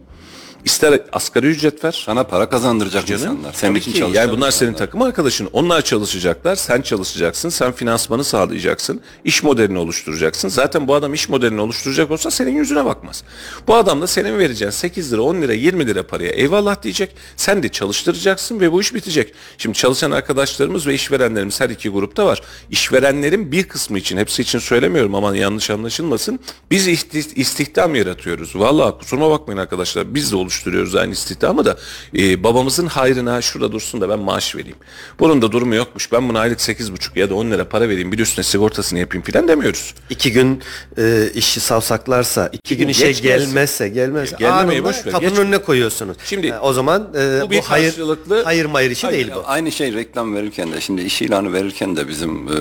İster asgari ücret ver. Sana para kazandıracak insanlar. Senin Tabii için çalışacak Yani bunlar senin insanlar. takım arkadaşın. Onlar çalışacaklar. Sen çalışacaksın. Sen finansmanı sağlayacaksın. iş modelini oluşturacaksın. Zaten bu adam iş modelini oluşturacak olsa senin yüzüne bakmaz. Bu adam da senin vereceğin 8 lira, 10 lira, 20 lira paraya eyvallah diyecek. Sen de çalıştıracaksın ve bu iş bitecek. Şimdi çalışan arkadaşlarımız ve işverenlerimiz her iki grupta var. İşverenlerin bir kısmı için, hepsi için söylemiyorum ama yanlış anlaşılmasın. Biz istihdam yaratıyoruz. Vallahi kusuruma bakmayın arkadaşlar. Biz de oluşturuyoruz aynı istihdamı da. Ee, babamızın hayrına şurada dursun da ben maaş vereyim. Bunun da durumu yokmuş. Ben buna aylık 8,5 ya da 10 lira para vereyim. Bir üstüne sigortasını yapayım filan demiyoruz. İki gün e, işi savsaklarsa, iki gün gün işe geçmez. gelmezse, gelmezse Gelmemeyi anında boş ver, kapının geç- önüne koyuyorsunuz. Şimdi Ha, o zaman e, bu bu, hayır karşılıklı- hayır mayır işi değil bu. Aynı şey reklam verirken de şimdi iş ilanı verirken de bizim e,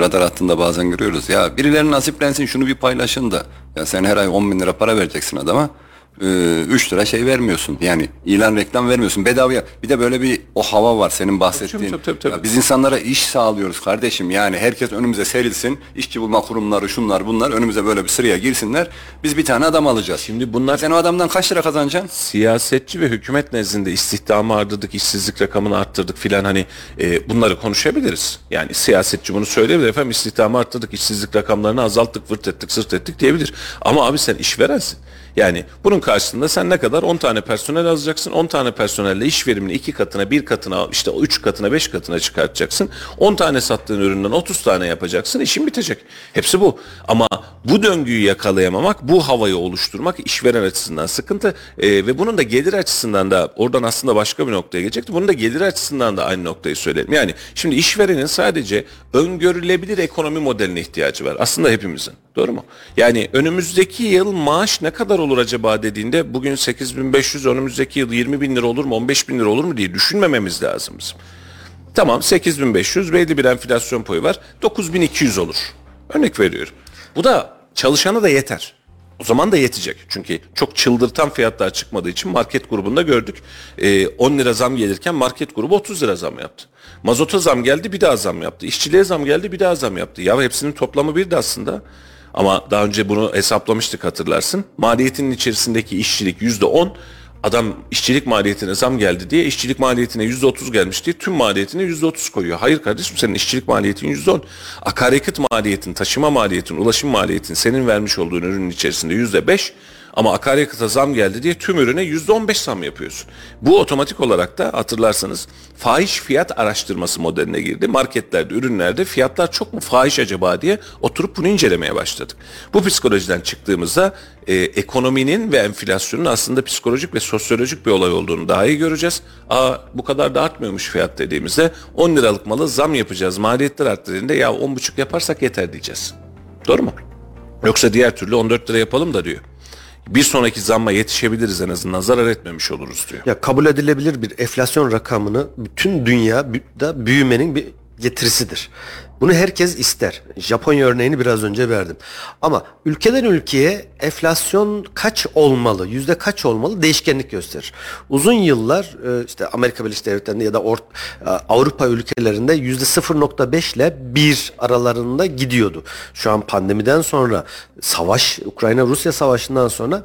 radar hattında bazen görüyoruz. Ya birilerinin nasiplensin şunu bir paylaşın da. Ya sen her ay 10 bin lira para vereceksin adama. 3 lira şey vermiyorsun. Yani ilan reklam vermiyorsun. Bedavaya. Bir de böyle bir o hava var senin bahsettiğin. tabii, tabii, tabii. Ya biz insanlara iş sağlıyoruz kardeşim. Yani herkes önümüze serilsin. İşçi bulma kurumları şunlar bunlar önümüze böyle bir sıraya girsinler. Biz bir tane adam alacağız. Şimdi bunlar sen o adamdan kaç lira kazanacaksın? siyasetçi ve hükümet nezdinde istihdamı arttırdık, işsizlik rakamını arttırdık filan hani e, bunları konuşabiliriz. Yani siyasetçi bunu söyleyebilir efendim istihdamı arttırdık, işsizlik rakamlarını azalttık, vırt ettik, sırt ettik diyebilir. Ama abi sen işverensin. Yani bunun karşılığında sen ne kadar 10 tane personel alacaksın. 10 tane personelle iş verimini 2 katına, 1 katına, işte 3 katına, 5 katına çıkartacaksın. 10 tane sattığın üründen 30 tane yapacaksın. işin bitecek. Hepsi bu. Ama bu döngüyü yakalayamamak, bu havayı oluşturmak işveren açısından sıkıntı. Ee, ve bunun da gelir açısından da oradan aslında başka bir noktaya gelecekti. Bunun da gelir açısından da aynı noktayı söyleyelim. Yani şimdi işverenin sadece öngörülebilir ekonomi modeline ihtiyacı var. Aslında hepimizin. Doğru mu? Yani önümüzdeki yıl maaş ne kadar olur acaba dediğinde bugün 8500 önümüzdeki yıl 20 bin lira olur mu 15 bin lira olur mu diye düşünmememiz lazım bizim. Tamam 8500 belli bir enflasyon payı var 9200 olur. Örnek veriyorum. Bu da çalışana da yeter. O zaman da yetecek. Çünkü çok çıldırtan fiyatlar çıkmadığı için market grubunda gördük. Ee, 10 lira zam gelirken market grubu 30 lira zam yaptı. Mazota zam geldi bir daha zam yaptı. İşçiliğe zam geldi bir daha zam yaptı. Ya hepsinin toplamı bir de aslında. Ama daha önce bunu hesaplamıştık hatırlarsın. Maliyetinin içerisindeki işçilik yüzde on, Adam işçilik maliyetine zam geldi diye işçilik maliyetine %30 gelmiş diye tüm maliyetine %30 koyuyor. Hayır kardeşim senin işçilik maliyetin %10. Akaryakıt maliyetin, taşıma maliyetin, ulaşım maliyetin senin vermiş olduğun ürünün içerisinde %5 ama akaryakıta zam geldi diye tüm ürüne %15 zam yapıyorsun. Bu otomatik olarak da hatırlarsanız fahiş fiyat araştırması modeline girdi. Marketlerde, ürünlerde fiyatlar çok mu fahiş acaba diye oturup bunu incelemeye başladık. Bu psikolojiden çıktığımızda e, ekonominin ve enflasyonun aslında psikolojik ve sosyolojik bir olay olduğunu daha iyi göreceğiz. Aa bu kadar da artmıyormuş fiyat dediğimizde 10 liralık malı zam yapacağız. Maliyetler arttı ya 10,5 yaparsak yeter diyeceğiz. Doğru mu? Yoksa diğer türlü 14 lira yapalım da diyor. Bir sonraki zamma yetişebiliriz en azından zarar etmemiş oluruz diyor. Ya kabul edilebilir bir enflasyon rakamını bütün dünya bü- da büyümenin bir getirisidir. Bunu herkes ister. Japonya örneğini biraz önce verdim. Ama ülkeden ülkeye enflasyon kaç olmalı, yüzde kaç olmalı değişkenlik gösterir. Uzun yıllar e, işte Amerika Birleşik Devletleri'nde ya da Or- e, Avrupa ülkelerinde yüzde 0.5 ile 1 aralarında gidiyordu. Şu an pandemiden sonra savaş, Ukrayna-Rusya savaşından sonra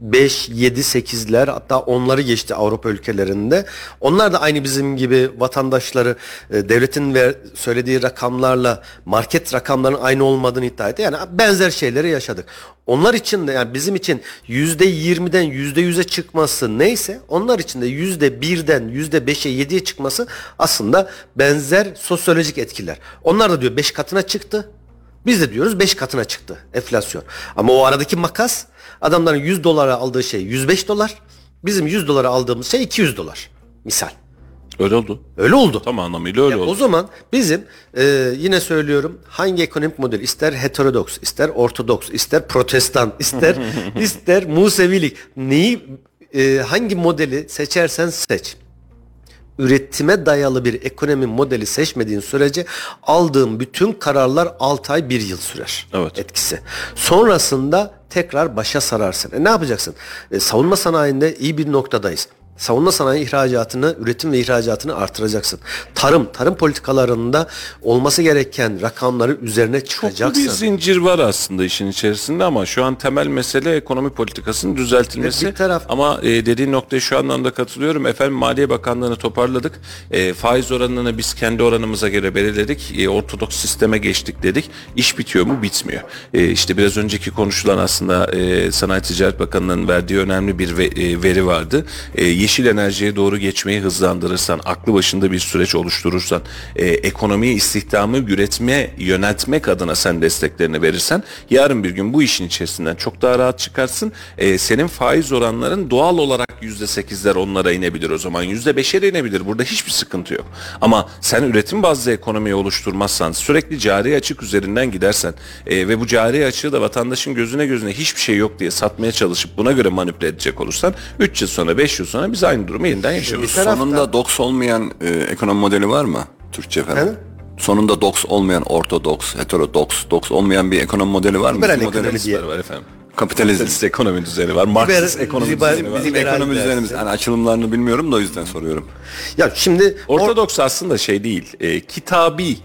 5, 7, 8'ler hatta onları geçti Avrupa ülkelerinde. Onlar da aynı bizim gibi vatandaşları e, devletin ve söylediği rakamlarla market rakamlarının aynı olmadığını iddia etti. Yani benzer şeyleri yaşadık. Onlar için de yani bizim için yüzde 20'den yüzde 100'e çıkması neyse onlar için de yüzde 1'den yüzde 5'e 7'ye çıkması aslında benzer sosyolojik etkiler. Onlar da diyor 5 katına çıktı. Biz de diyoruz 5 katına çıktı enflasyon. Ama o aradaki makas adamların 100 dolara aldığı şey 105 dolar. Bizim 100 dolara aldığımız şey 200 dolar. Misal. Öyle oldu. Öyle oldu. Tam anlamıyla öyle Ya oldu. O zaman bizim e, yine söylüyorum hangi ekonomik model ister heterodoks, ister ortodoks, ister protestan, ister ister Musevilik neyi e, hangi modeli seçersen seç. Üretime dayalı bir ekonomi modeli seçmediğin sürece aldığın bütün kararlar 6 ay 1 yıl sürer. Evet. Etkisi. Sonrasında tekrar başa sararsın. E ne yapacaksın? E, savunma sanayinde iyi bir noktadayız. Savunma sanayi ihracatını, üretim ve ihracatını artıracaksın. Tarım, tarım politikalarında olması gereken rakamları üzerine çıkacaksın. bir zincir var aslında işin içerisinde ama şu an temel mesele ekonomi politikasının düzeltilmesi. Bir taraf- Ama e, dediğin noktaya şu anlamda katılıyorum. Efendim Maliye Bakanlığı'nı toparladık. E, faiz oranını biz kendi oranımıza göre belirledik. E, ortodoks sisteme geçtik dedik. İş bitiyor mu? Bitmiyor. E, işte biraz önceki konuşulan aslında e, Sanayi Ticaret Bakanlığı'nın verdiği önemli bir ve- e, veri vardı. E, yeşil enerjiye doğru geçmeyi hızlandırırsan, aklı başında bir süreç oluşturursan, e, ekonomiyi, istihdamı üretmeye yöneltmek adına sen desteklerini verirsen, yarın bir gün bu işin içerisinden çok daha rahat çıkarsın. E, senin faiz oranların doğal olarak yüzde sekizler onlara inebilir o zaman. Yüzde beşe inebilir. Burada hiçbir sıkıntı yok. Ama sen üretim bazlı ekonomiyi oluşturmazsan, sürekli cari açık üzerinden gidersen e, ve bu cari açığı da vatandaşın gözüne gözüne hiçbir şey yok diye satmaya çalışıp buna göre manipüle edecek olursan 3 yıl sonra 5 yıl sonra biz aynı durumu yeniden yaşarız. Bir taraftan- Sonunda doks olmayan e, ekonomi modeli var mı Türkçe efendim? Efendim? Sonunda doks olmayan ortodoks, heterodoks, doks olmayan bir ekonomi modeli var mı? Liberal Bizim ekonomi modelimiz diye. var efendim. Kapitalizm. Kapitalist ekonomi düzeni var. Marksist ekonomi liber- düzeni var. Bizim Liberal ekonomi dersi. düzenimiz, yani açılımlarını bilmiyorum da o yüzden soruyorum. Ya şimdi or- Ortodoks aslında şey değil. E, kitabi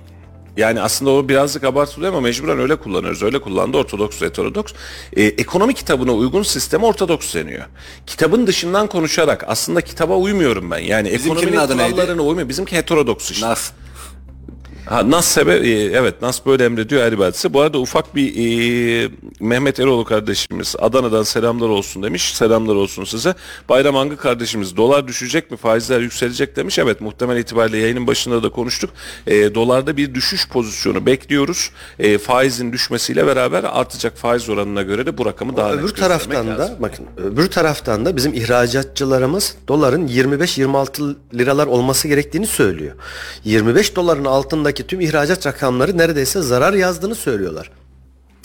yani aslında o birazcık abartılıyor ama mecburen öyle kullanıyoruz. Öyle kullandı ortodoks ve heterodoks. E, ekonomi kitabına uygun sisteme ortodoks deniyor. Kitabın dışından konuşarak aslında kitaba uymuyorum ben. Yani Bizimkinin ekonominin adı neydi? kurallarına uymuyor. Bizimki heterodoks işte. Nas. Ha, Nas sebe e, evet Nas böyle emrediyor ibadetse. Bu arada ufak bir e, Mehmet Eroğlu kardeşimiz Adana'dan selamlar olsun demiş. Selamlar olsun size. Bayram Angı kardeşimiz dolar düşecek mi faizler yükselecek demiş. Evet muhtemel itibariyle yayının başında da konuştuk. E, dolarda bir düşüş pozisyonu bekliyoruz. E, faizin düşmesiyle beraber artacak faiz oranına göre de bu rakamı daha net öbür göstermek taraftan da lazım. bakın öbür taraftan da bizim ihracatçılarımız doların 25-26 liralar olması gerektiğini söylüyor. 25 doların altındaki tüm ihracat rakamları neredeyse zarar yazdığını söylüyorlar.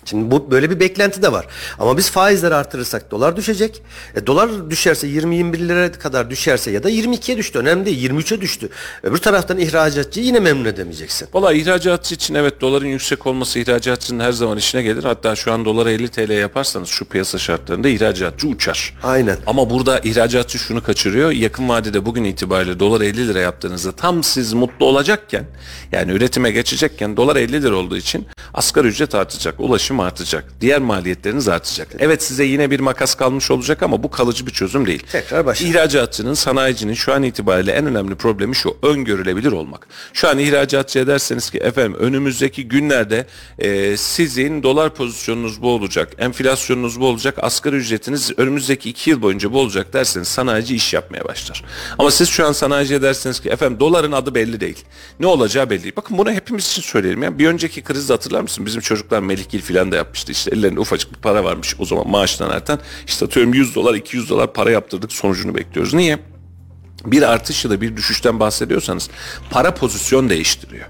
Şimdi bu böyle bir beklenti de var. Ama biz faizleri artırırsak dolar düşecek. E, dolar düşerse 20-21 lira kadar düşerse ya da 22'ye düştü. Önemli değil. 23'e düştü. Öbür taraftan ihracatçıyı yine memnun edemeyeceksin. Valla ihracatçı için evet doların yüksek olması ihracatçının her zaman işine gelir. Hatta şu an doları 50 TL yaparsanız şu piyasa şartlarında ihracatçı uçar. Aynen. Ama burada ihracatçı şunu kaçırıyor. Yakın vadede bugün itibariyle dolar 50 lira yaptığınızda tam siz mutlu olacakken yani üretime geçecekken dolar 50 lira olduğu için asgari ücret artacak. Ulaşım paylaşım artacak. Diğer maliyetleriniz artacak. Evet size yine bir makas kalmış olacak ama bu kalıcı bir çözüm değil. Tekrar başla. İhracatçının, sanayicinin şu an itibariyle en önemli problemi şu. Öngörülebilir olmak. Şu an ihracatçıya derseniz ki efendim önümüzdeki günlerde e, sizin dolar pozisyonunuz bu olacak. Enflasyonunuz bu olacak. Asgari ücretiniz önümüzdeki iki yıl boyunca bu olacak derseniz sanayici iş yapmaya başlar. Ama siz şu an sanayiciye derseniz ki efendim doların adı belli değil. Ne olacağı belli değil. Bakın bunu hepimiz için söyleyelim. Ya. Bir önceki krizde hatırlar mısın? Bizim çocuklar Melikgil filan da yapmıştı. İşte ellerinde ufacık bir para varmış o zaman maaştan artan. İşte atıyorum 100 dolar 200 dolar para yaptırdık sonucunu bekliyoruz. Niye? Bir artış ya da bir düşüşten bahsediyorsanız para pozisyon değiştiriyor.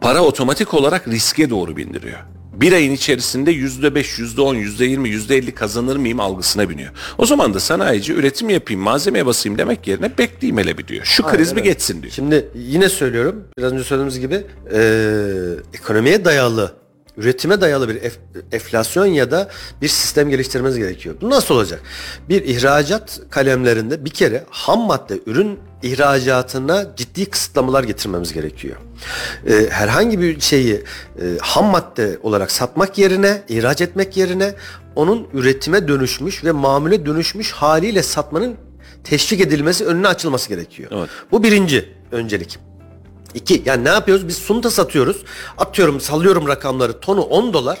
Para otomatik olarak riske doğru bindiriyor. Bir ayın içerisinde yüzde beş, yüzde on, yüzde yirmi, yüzde elli kazanır mıyım algısına biniyor. O zaman da sanayici üretim yapayım, malzemeye basayım demek yerine bekleyeyim hele bir diyor. Şu kriz bir geçsin diyor. Şimdi yine söylüyorum biraz önce söylediğimiz gibi eee, ekonomiye dayalı üretime dayalı bir ef- enflasyon ya da bir sistem geliştirmemiz gerekiyor. Bu nasıl olacak? Bir ihracat kalemlerinde bir kere ham madde ürün ihracatına ciddi kısıtlamalar getirmemiz gerekiyor. Eee, herhangi bir şeyi eee, ham madde olarak satmak yerine, ihraç etmek yerine onun üretime dönüşmüş ve mamule dönüşmüş haliyle satmanın teşvik edilmesi, önüne açılması gerekiyor. Evet. Bu birinci öncelik. İki, yani ne yapıyoruz? Biz sunta satıyoruz. Atıyorum, sallıyorum rakamları. Tonu 10 dolar.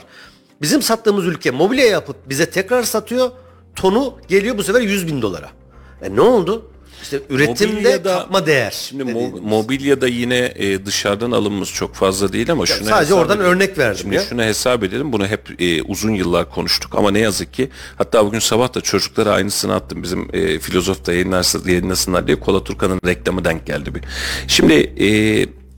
Bizim sattığımız ülke mobilya yapıp bize tekrar satıyor. Tonu geliyor bu sefer 100 bin dolara. E ne oldu? İşte üretimde Mobilyada- katma değer. Şimdi dediğimiz. mobilyada yine e, dışarıdan alımımız çok fazla değil ama şunu sadece hesap oradan edelim. örnek verdim Şimdi ya. şunu hesap edelim. Bunu hep e, uzun yıllar konuştuk ama ne yazık ki hatta bugün sabah da çocuklara aynısını attım. Bizim e, filozof da yayınlasınlar diye Kola Turkan'ın reklamı denk geldi bir. Şimdi e,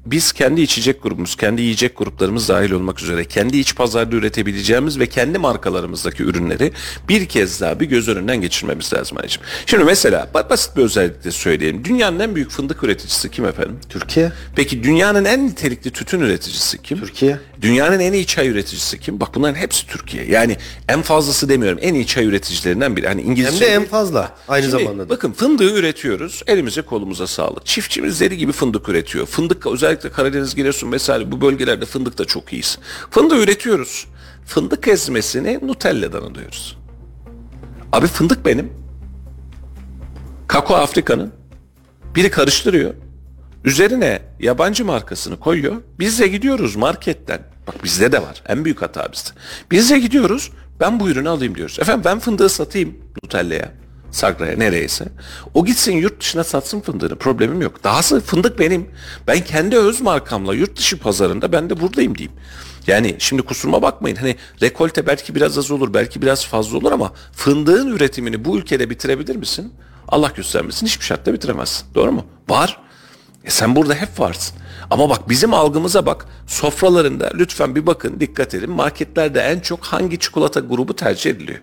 biz kendi içecek grubumuz, kendi yiyecek gruplarımız dahil olmak üzere kendi iç pazarda üretebileceğimiz ve kendi markalarımızdaki ürünleri bir kez daha bir göz önünden geçirmemiz lazım Ayşem. Şimdi mesela ba- basit bir özellikle söyleyelim. Dünyanın en büyük fındık üreticisi kim efendim? Türkiye. Peki dünyanın en nitelikli tütün üreticisi kim? Türkiye. Dünyanın en iyi çay üreticisi kim? Bak bunların hepsi Türkiye. Yani en fazlası demiyorum. En iyi çay üreticilerinden biri. Hani İngilizce Hem de en fazla aynı Şimdi zamanda da. Bakın fındığı üretiyoruz. Elimize kolumuza sağlık. Çiftçimiz deli gibi fındık üretiyor. Fındık özellikle Karadeniz, Giresun vesaire bu bölgelerde fındıkta çok iyiyiz. Fındığı üretiyoruz. Fındık ezmesini Nutella'dan alıyoruz. Abi fındık benim. Kakao Afrika'nın. Biri karıştırıyor. Üzerine yabancı markasını koyuyor. Biz de gidiyoruz marketten. Bak bizde de var. En büyük hata bizde. Biz de gidiyoruz. Ben bu ürünü alayım diyoruz. Efendim ben fındığı satayım Nutella'ya. Sagra'ya nereyse. O gitsin yurt dışına satsın fındığını. Problemim yok. Dahası fındık benim. Ben kendi öz markamla yurt dışı pazarında ben de buradayım diyeyim. Yani şimdi kusuruma bakmayın. Hani rekolte belki biraz az olur, belki biraz fazla olur ama fındığın üretimini bu ülkede bitirebilir misin? Allah göstermesin hiçbir şartta bitiremezsin. Doğru mu? Var. E sen burada hep varsın. Ama bak bizim algımıza bak. Sofralarında lütfen bir bakın dikkat edin. Marketlerde en çok hangi çikolata grubu tercih ediliyor?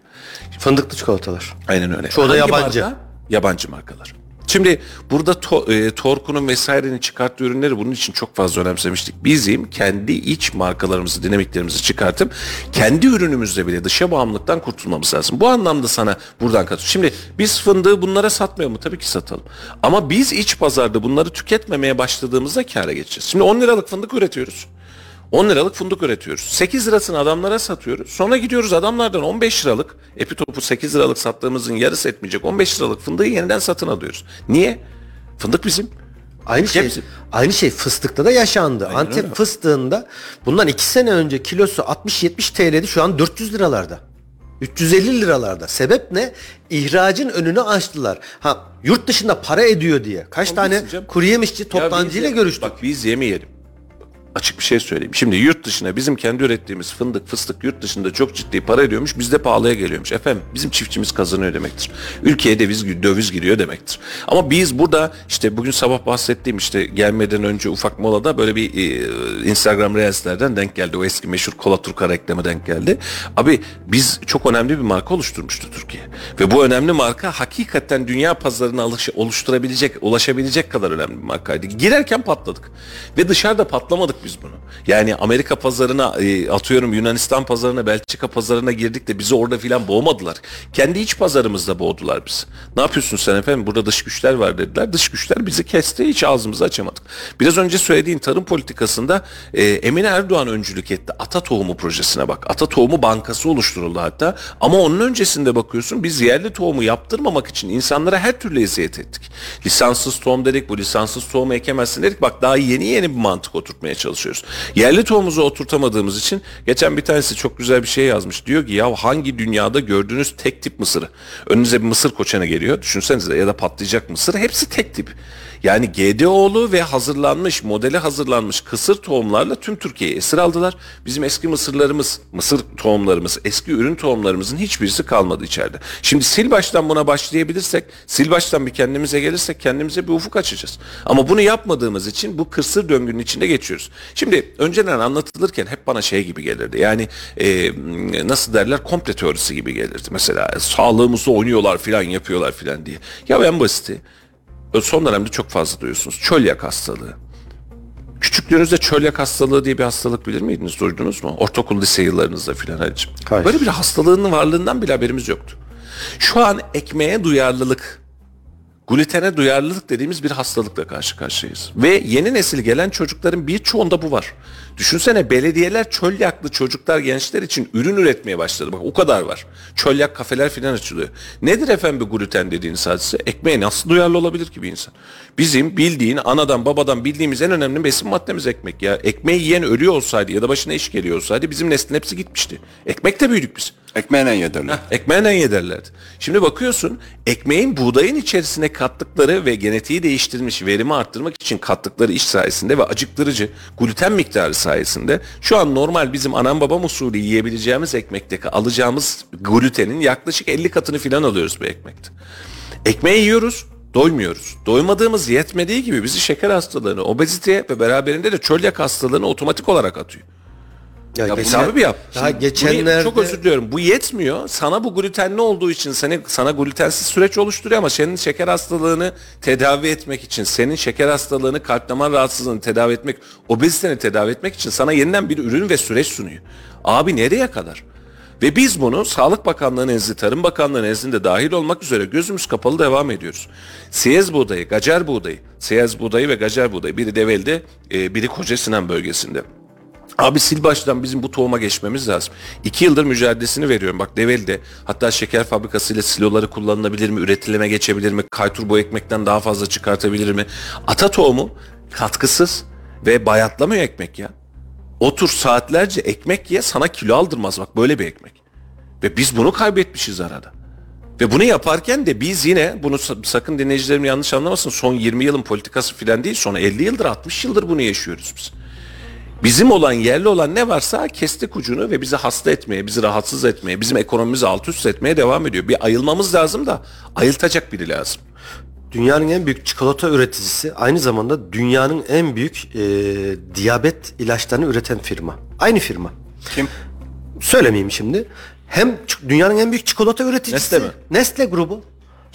Fındıklı çikolatalar. Aynen öyle. Çoğu da yabancı. marka? Yabancı markalar. Şimdi burada to- e, Torku'nun vesairenin çıkarttığı ürünleri bunun için çok fazla önemsemiştik. Bizim kendi iç markalarımızı, dinamiklerimizi çıkartıp kendi ürünümüzle bile dışa bağımlılıktan kurtulmamız lazım. Bu anlamda sana buradan katılıyorum. Şimdi biz fındığı bunlara satmayalım mı? Tabii ki satalım. Ama biz iç pazarda bunları tüketmemeye başladığımızda kâra geçeceğiz. Şimdi 10 liralık fındık üretiyoruz. 10 liralık fındık üretiyoruz. 8 lirasını adamlara satıyoruz. Sonra gidiyoruz adamlardan 15 liralık epitopu 8 liralık sattığımızın yarısı etmeyecek 15 liralık fındığı yeniden satın alıyoruz. Niye? Fındık bizim. Aynı şey, Hepsi. aynı şey fıstıkta da yaşandı. Antep öyle. fıstığında bundan 2 sene önce kilosu 60-70 TL'di şu an 400 liralarda. 350 liralarda. Sebep ne? İhracın önünü açtılar. Ha yurt dışında para ediyor diye. Kaç Ama tane kuru yemişçi toptancıyla görüştük. Bak biz yemeyelim. Açık bir şey söyleyeyim. Şimdi yurt dışına bizim kendi ürettiğimiz fındık, fıstık yurt dışında çok ciddi para ediyormuş. Bizde pahalıya geliyormuş. Efendim bizim çiftçimiz kazanıyor demektir. Ülkeye döviz, döviz giriyor demektir. Ama biz burada işte bugün sabah bahsettiğim işte gelmeden önce ufak molada böyle bir e, Instagram Reels'lerden denk geldi. O eski meşhur Kola Turka reklamı denk geldi. Abi biz çok önemli bir marka oluşturmuştu Türkiye. Ve bu önemli marka hakikaten dünya pazarına oluşturabilecek, ulaşabilecek kadar önemli bir markaydı. Girerken patladık. Ve dışarıda patlamadık biz bunu. Yani Amerika pazarına e, atıyorum Yunanistan pazarına, Belçika pazarına girdik de bizi orada filan boğmadılar. Kendi iç pazarımızda boğdular bizi. Ne yapıyorsun sen efendim? Burada dış güçler var dediler. Dış güçler bizi kesti. Hiç ağzımızı açamadık. Biraz önce söylediğin tarım politikasında e, Emine Erdoğan öncülük etti. Ata Tohumu projesine bak. Ata Tohumu Bankası oluşturuldu hatta. Ama onun öncesinde bakıyorsun biz yerli tohumu yaptırmamak için insanlara her türlü eziyet ettik. Lisanssız tohum dedik. Bu lisanssız tohumu ekemezsin dedik. Bak daha yeni yeni bir mantık oturtmaya çalışıyoruz. Yerli tohumuzu oturtamadığımız için geçen bir tanesi çok güzel bir şey yazmış. Diyor ki ya hangi dünyada gördüğünüz tek tip mısırı? Önünüze bir mısır koçanı geliyor. Düşünsenize ya da patlayacak mısır. Hepsi tek tip. Yani GDO'lu ve hazırlanmış, modeli hazırlanmış kısır tohumlarla tüm Türkiye'yi esir aldılar. Bizim eski mısırlarımız, mısır tohumlarımız, eski ürün tohumlarımızın hiçbirisi kalmadı içeride. Şimdi sil baştan buna başlayabilirsek, sil baştan bir kendimize gelirsek kendimize bir ufuk açacağız. Ama bunu yapmadığımız için bu kısır döngünün içinde geçiyoruz. Şimdi önceden anlatılırken hep bana şey gibi gelirdi. Yani e, nasıl derler komple teorisi gibi gelirdi. Mesela sağlığımızı oynuyorlar filan yapıyorlar filan diye. Ya en basiti son dönemde çok fazla duyuyorsunuz. Çölyak hastalığı. Küçüklüğünüzde çölyak hastalığı diye bir hastalık bilir miydiniz? Duydunuz mu? Ortaokul lise yıllarınızda filan Halicim. Hayır. Böyle bir hastalığın varlığından bile haberimiz yoktu. Şu an ekmeğe duyarlılık, glutene duyarlılık dediğimiz bir hastalıkla karşı karşıyayız. Ve yeni nesil gelen çocukların birçoğunda bu var. Düşünsene belediyeler çölyaklı çocuklar gençler için ürün üretmeye başladı. Bak o kadar var. Çölyak kafeler filan açılıyor. Nedir efendim bu gluten dediğiniz hadise? Ekmeğe nasıl duyarlı olabilir ki bir insan? Bizim bildiğin anadan babadan bildiğimiz en önemli besin maddemiz ekmek ya. Ekmeği yiyen ölüyor olsaydı ya da başına iş geliyor olsaydı bizim neslin hepsi gitmişti. Ekmekte büyüdük biz. Ekmeğine yedirirler. Ekmeğinden yederlerdi. Şimdi bakıyorsun ekmeğin buğdayın içerisine kattıkları ve genetiği değiştirilmiş verimi arttırmak için kattıkları iş sayesinde ve acıktırıcı gluten miktarı sayesinde şu an normal bizim anam babam usulü yiyebileceğimiz ekmekteki alacağımız glutenin yaklaşık 50 katını filan alıyoruz bu ekmekte. Ekmeği yiyoruz doymuyoruz. Doymadığımız yetmediği gibi bizi şeker hastalığını, obeziteye ve beraberinde de çölyak hastalığını otomatik olarak atıyor. Ya Ya geçen- hesabı bir yap. Daha Şimdi bunu- geçenlerde çok özür diliyorum. Bu yetmiyor. Sana bu glutenli olduğu için seni sana glutensiz süreç oluşturuyor ama senin şeker hastalığını tedavi etmek için, senin şeker hastalığını, kalp damar rahatsızlığını tedavi etmek, obeziteni tedavi etmek için sana yeniden bir ürün ve süreç sunuyor. Abi nereye kadar? Ve biz bunu Sağlık Bakanlığı nezdinde, Tarım Bakanlığı nezdinde dahil olmak üzere gözümüz kapalı devam ediyoruz. Siyez buğdayı, gacar buğdayı, siyez buğdayı ve gacar buğdayı biri Develi'de, e, biri Koca Sinan bölgesinde. Abi sil baştan bizim bu tohuma geçmemiz lazım. İki yıldır mücadelesini veriyorum. Bak Develi'de hatta şeker fabrikasıyla siloları kullanılabilir mi? Üretilime geçebilir mi? Kaytur bu ekmekten daha fazla çıkartabilir mi? Ata tohumu katkısız ve bayatlamıyor ekmek ya. Otur saatlerce ekmek ye sana kilo aldırmaz bak böyle bir ekmek. Ve biz bunu kaybetmişiz arada. Ve bunu yaparken de biz yine bunu sa- sakın dinleyicilerim yanlış anlamasın son 20 yılın politikası filan değil son 50 yıldır 60 yıldır bunu yaşıyoruz biz. Bizim olan yerli olan ne varsa kestik ucunu ve bizi hasta etmeye, bizi rahatsız etmeye, bizim ekonomimizi alt üst etmeye devam ediyor. Bir ayılmamız lazım da ayıltacak biri lazım. Dünyanın en büyük çikolata üreticisi aynı zamanda dünyanın en büyük e, diyabet ilaçlarını üreten firma. Aynı firma. Kim? Söylemeyeyim şimdi. Hem dünyanın en büyük çikolata üreticisi. Nestle mi? Nestle grubu.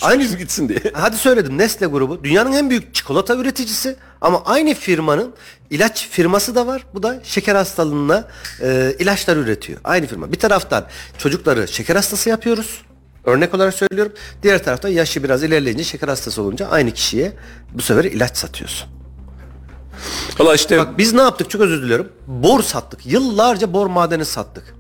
Aynı gitsin diye. Hadi söyledim Nestle grubu. Dünyanın en büyük çikolata üreticisi ama aynı firmanın ilaç firması da var. Bu da şeker hastalığına e, ilaçlar üretiyor. Aynı firma. Bir taraftan çocukları şeker hastası yapıyoruz. Örnek olarak söylüyorum. Diğer taraftan yaşı biraz ilerleyince şeker hastası olunca aynı kişiye bu sefer ilaç satıyorsun. Valla işte Bak biz ne yaptık çok özür diliyorum. Bor sattık. Yıllarca bor madeni sattık.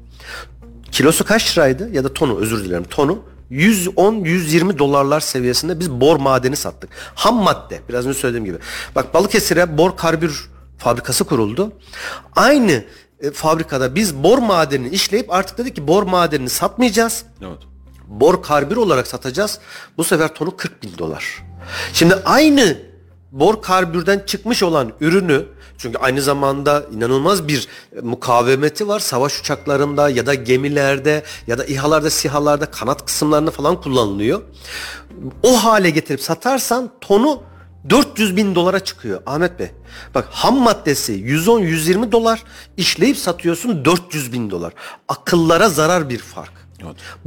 Kilosu kaç liraydı ya da tonu özür dilerim tonu 110-120 dolarlar seviyesinde biz bor madeni sattık. Ham madde biraz önce söylediğim gibi. Bak Balıkesir'e bor karbür fabrikası kuruldu. Aynı e, fabrikada biz bor madenini işleyip artık dedik ki bor madenini satmayacağız. Evet. Bor karbür olarak satacağız. Bu sefer tonu 40 bin dolar. Şimdi aynı bor karbürden çıkmış olan ürünü çünkü aynı zamanda inanılmaz bir mukavemeti var. Savaş uçaklarında ya da gemilerde ya da İHA'larda, SİHA'larda kanat kısımlarında falan kullanılıyor. O hale getirip satarsan tonu 400 bin dolara çıkıyor Ahmet Bey. Bak ham maddesi 110-120 dolar işleyip satıyorsun 400 bin dolar. Akıllara zarar bir fark.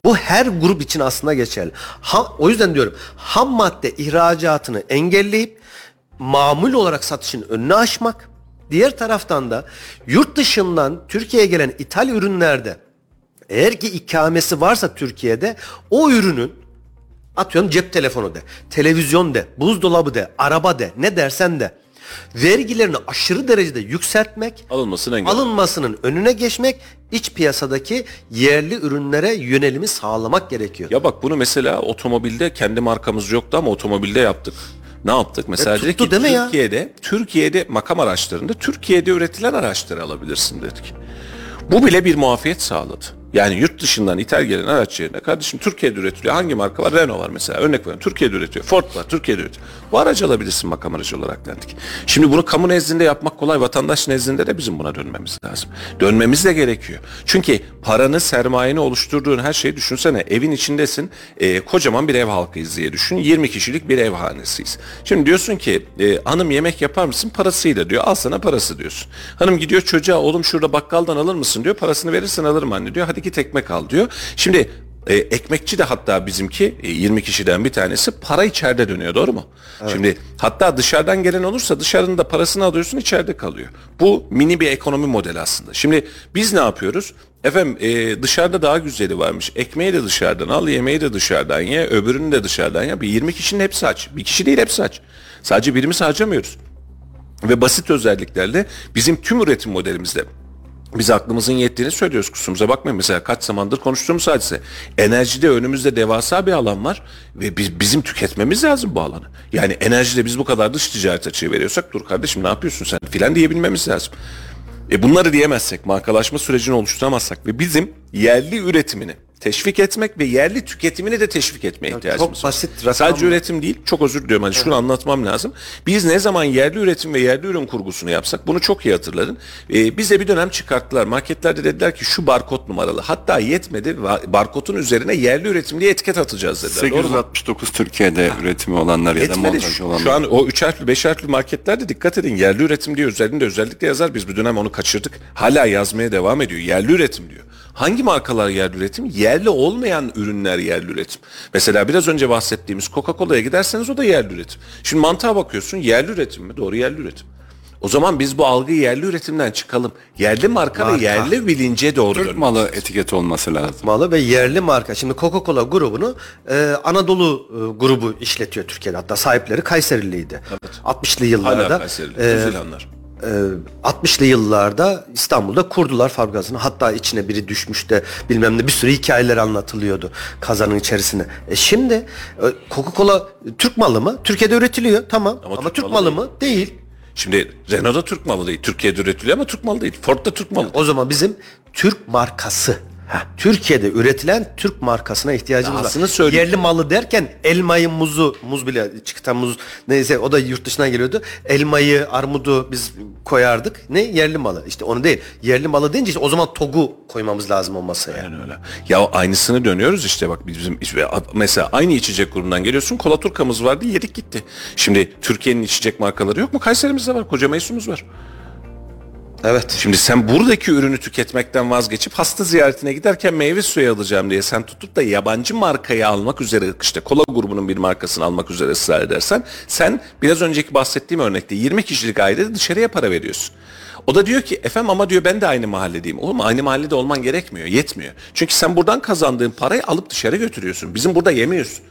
Bu her grup için aslında geçerli. Ha, o yüzden diyorum ham madde ihracatını engelleyip mamul olarak satışın önünü açmak. Diğer taraftan da yurt dışından Türkiye'ye gelen ithal ürünlerde eğer ki ikamesi varsa Türkiye'de o ürünün atıyorum cep telefonu de, televizyon de, buzdolabı de, araba de, ne dersen de vergilerini aşırı derecede yükseltmek, Alınmasını engel. alınmasının önüne geçmek, iç piyasadaki yerli ürünlere yönelimi sağlamak gerekiyor. Ya bak bunu mesela otomobilde kendi markamız yoktu ama otomobilde yaptık. Ne yaptık? Mesela E, tuttu ki değil mi ya? Türkiye'de, Türkiye'de makam araçlarında Türkiye'de üretilen araçları alabilirsin dedik. Bu bile bir muafiyet sağladı. Yani yurt dışından ithal gelen araç yerine kardeşim Türkiye'de üretiliyor. Hangi marka var? Renault var mesela. Örnek veriyorum. Türkiye'de üretiyor. Ford var. Türkiye'de üretiyor. Bu aracı alabilirsin makam aracı olarak dedik. Şimdi bunu kamu nezdinde yapmak kolay. Vatandaş nezdinde de bizim buna dönmemiz lazım. Dönmemiz de gerekiyor. Çünkü paranı, sermayeni oluşturduğun her şeyi düşünsene. Evin içindesin. e, kocaman bir ev halkıyız diye düşün. 20 kişilik bir ev hanesiyiz. Şimdi diyorsun ki e, hanım yemek yapar mısın? Parasıyla diyor. Al sana parası diyorsun. Hanım gidiyor çocuğa oğlum şurada bakkaldan alır mısın diyor. Parasını verirsen alırım anne diyor. Hadi git ekmek al diyor. Şimdi e, ekmekçi de hatta bizimki e, 20 kişiden bir tanesi para içeride dönüyor doğru mu? Şimdi hatta dışarıdan gelen olursa dışarının da parasını alıyorsun içeride kalıyor. Bu mini bir ekonomi modeli aslında. Şimdi biz ne yapıyoruz? Efendim e, dışarıda daha güzeli varmış. Ekmeği de dışarıdan al, yemeği de dışarıdan ye, öbürünü de dışarıdan ye. Bir 20 kişinin hepsi aç. Bir kişi değil hepsi aç. Sadece birimiz harcamıyoruz. Ve basit özelliklerle bizim tüm üretim modelimizde biz aklımızın yettiğini söylüyoruz kusurumuza bakmayın. Mesela kaç zamandır konuştuğumuz hadise. Enerjide önümüzde devasa bir alan var ve biz, bizim tüketmemiz lazım bu alanı. Yani enerjide biz bu kadar dış ticaret açığı veriyorsak dur kardeşim ne yapıyorsun sen filan diyebilmemiz lazım. E bunları diyemezsek, markalaşma sürecini oluşturamazsak ve bizim yerli üretimini teşvik etmek ve yerli tüketimini de teşvik etmeye ihtiyacımız var. basit rakam Sadece üretim değil, çok özür diliyorum. Hani şunu anlatmam lazım. Biz ne zaman yerli üretim ve yerli ürün kurgusunu yapsak, bunu çok iyi hatırladın. Ee, bize bir dönem çıkarttılar. Marketlerde dediler ki şu barkod numaralı. Hatta yetmedi. Barkodun üzerine yerli üretim diye etiket atacağız dediler. Doğru mu? 869 Türkiye'de üretimi olanlar ya da Etmedi. montajı Şu, olanlar. şu an o üç harfli beş harfli marketlerde dikkat edin yerli üretim diye özelliğinde özellikle yazar. Biz bir dönem onu kaçırdık. Hala yazmaya devam ediyor. Yerli üretim diyor. Hangi markalar yerli üretim? Yerli olmayan ürünler yerli üretim. Mesela biraz önce bahsettiğimiz Coca-Cola'ya giderseniz o da yerli üretim. Şimdi mantığa bakıyorsun yerli üretim mi? Doğru yerli üretim. O zaman biz bu algıyı yerli üretimden çıkalım. Yerli marka, Marka. ve yerli bilince doğru Türk dönmemiz malı etiketi olması lazım. malı ve yerli marka. Şimdi Coca-Cola grubunu e, Anadolu e, grubu işletiyor Türkiye'de. Hatta sahipleri Kayseriliydi. 60'lı yıllarda. Hala Kayseri'li. e. e, 60'lı yıllarda İstanbul'da kurdular fabrikasını. Hatta içine biri düşmüş de bilmem ne bir sürü hikayeler anlatılıyordu kazanın içerisine. E şimdi e, Coca-Cola Türk malı mı? Türkiye'de üretiliyor tamam ama, Ama Türk, Türk malı, malı mı? Değil. Şimdi Renault da Türk malı değil. Türkiye'de üretiliyor ama Türk malı değil. Ford da Türk malı. O zaman bizim Türk markası. Türkiye'de üretilen Türk markasına ihtiyacımız Dahasını var. söyleyeyim. Yerli malı derken elmayı, muzu, muz bile çıkan muz neyse o da yurt dışından geliyordu. Elmayı, armudu biz koyardık. Ne? Yerli malı. İşte onu değil. Yerli malı deyince işte o zaman TOG'u koymamız lazım o masaya. Aynen öyle. Ya aynısını dönüyoruz işte bak bizim mesela aynı içecek grubundan geliyorsun. Kola Turka'mız vardı yedik gitti. Şimdi Türkiye'nin içecek markaları yok mu? Kayseri'mizde var. Koca Meysun'umuz var. Evet. Şimdi sen buradaki ürünü tüketmekten vazgeçip hasta ziyaretine giderken meyve suyu alacağım diye sen tutup da yabancı markayı almak üzere işte kola grubunun bir markasını almak üzere ısrar edersen sen biraz önceki bahsettiğim örnekte 20 kişilik ailede dışarıya para veriyorsun. O da diyor ki efendim ama diyor ben de aynı mahalledeyim. Oğlum aynı mahallede olman gerekmiyor, yetmiyor. Çünkü sen buradan kazandığın parayı alıp dışarı götürüyorsun. Bizim burada yemiyorsun.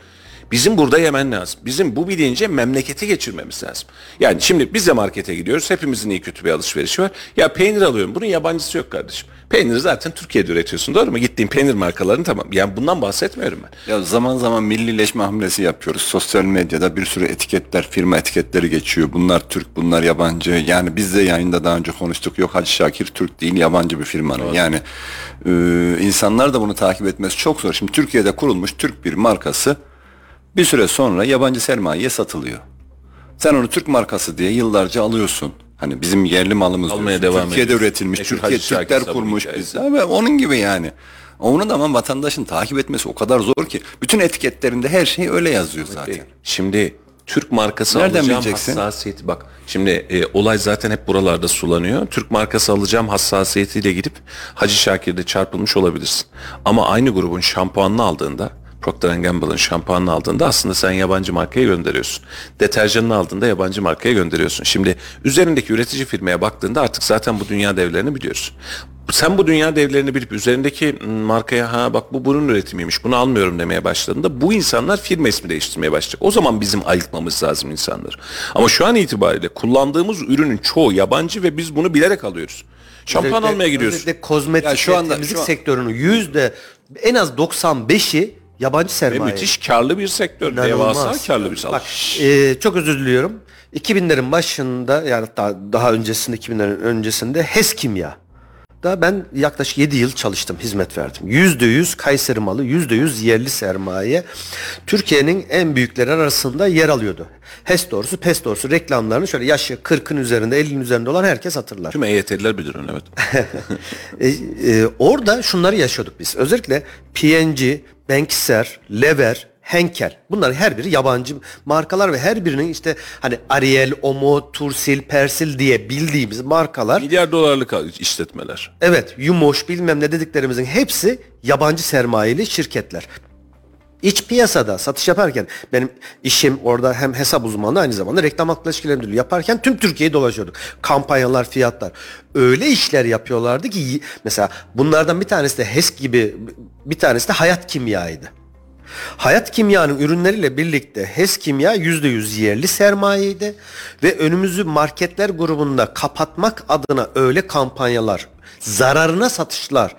Bizim burada yemen lazım. Bizim bu bilince memlekete geçirmemiz lazım. Yani şimdi biz de markete gidiyoruz. Hepimizin iyi kötü bir alışverişi var. Ya peynir alıyorum. Bunun yabancısı yok kardeşim. Peyniri zaten Türkiye'de üretiyorsun. Doğru mu? Gittiğin peynir markalarını tamam. Yani bundan bahsetmiyorum ben. Ya zaman zaman millileşme hamlesi yapıyoruz. Sosyal medyada bir sürü etiketler, firma etiketleri geçiyor. Bunlar Türk, bunlar yabancı. Yani biz de yayında daha önce konuştuk. Yok Hacı Şakir Türk değil, yabancı bir firmanın. Yani e, insanlar da bunu takip etmesi çok zor. Şimdi Türkiye'de kurulmuş Türk bir markası bir süre sonra yabancı sermayeye satılıyor. Sen onu Türk markası diye yıllarca alıyorsun. Hani bizim yerli malımız Almaya diyorsun. devam Türkiye'de ediyorsun. üretilmiş, Meşhur Türkiye Hacı Şakir Türkler kurmuş hikayesi. biz. Abi onun gibi yani. Onu da ama vatandaşın takip etmesi o kadar zor ki. Bütün etiketlerinde her şey öyle yazıyor zaten. Şimdi Türk markası Nereden alacağım bileceksin? hassasiyeti bak. Şimdi e, olay zaten hep buralarda sulanıyor. Türk markası alacağım hassasiyetiyle gidip Hacı Şakir'de çarpılmış olabilirsin. Ama aynı grubun şampuanını aldığında Procter Gamble'ın şampuanını aldığında aslında sen yabancı markaya gönderiyorsun. Deterjanını aldığında yabancı markaya gönderiyorsun. Şimdi üzerindeki üretici firmaya baktığında artık zaten bu dünya devlerini biliyorsun. Sen bu dünya devlerini bilip üzerindeki markaya ha bak bu bunun üretimiymiş bunu almıyorum demeye başladığında bu insanlar firma ismi değiştirmeye başlayacak. O zaman bizim ayıkmamız lazım insanları. Ama şu an itibariyle kullandığımız ürünün çoğu yabancı ve biz bunu bilerek alıyoruz. Şampuan Özellikle- almaya gidiyorsun. Özellikle kozmetik Ya şu anda- temizlik şu an- sektörünün yüzde en az 95'i yabancı Ve sermaye. müthiş karlı bir sektör. İnanılmaz. Devasa karlı bir sal. Bak e, çok özür diliyorum. 2000'lerin başında yani daha, daha öncesinde 2000'lerin öncesinde HES Kimya. Da ben yaklaşık 7 yıl çalıştım, hizmet verdim. %100 Kayseri malı, %100 yerli sermaye Türkiye'nin en büyükleri arasında yer alıyordu. HES doğrusu, PES doğrusu reklamlarını şöyle yaşı 40'ın üzerinde, 50'nin üzerinde olan herkes hatırlar. Tüm EYT'liler bilir onu evet. E, e, orada şunları yaşıyorduk biz. Özellikle PNG, Bankser, Lever, Henkel. Bunlar her biri yabancı markalar ve her birinin işte hani Ariel, Omo, Tursil, Persil diye bildiğimiz markalar. Milyar dolarlık işletmeler. Evet, Yumoş bilmem ne dediklerimizin hepsi yabancı sermayeli şirketler. İç piyasada satış yaparken benim işim orada hem hesap uzmanlığı aynı zamanda reklam hakları ilişkileri müdürlüğü yaparken tüm Türkiye'yi dolaşıyorduk. Kampanyalar, fiyatlar. Öyle işler yapıyorlardı ki mesela bunlardan bir tanesi de HES gibi bir tanesi de Hayat Kimya'ydı. Hayat Kimya'nın ürünleriyle birlikte HES Kimya %100 yerli sermayeydi ve önümüzü marketler grubunda kapatmak adına öyle kampanyalar, zararına satışlar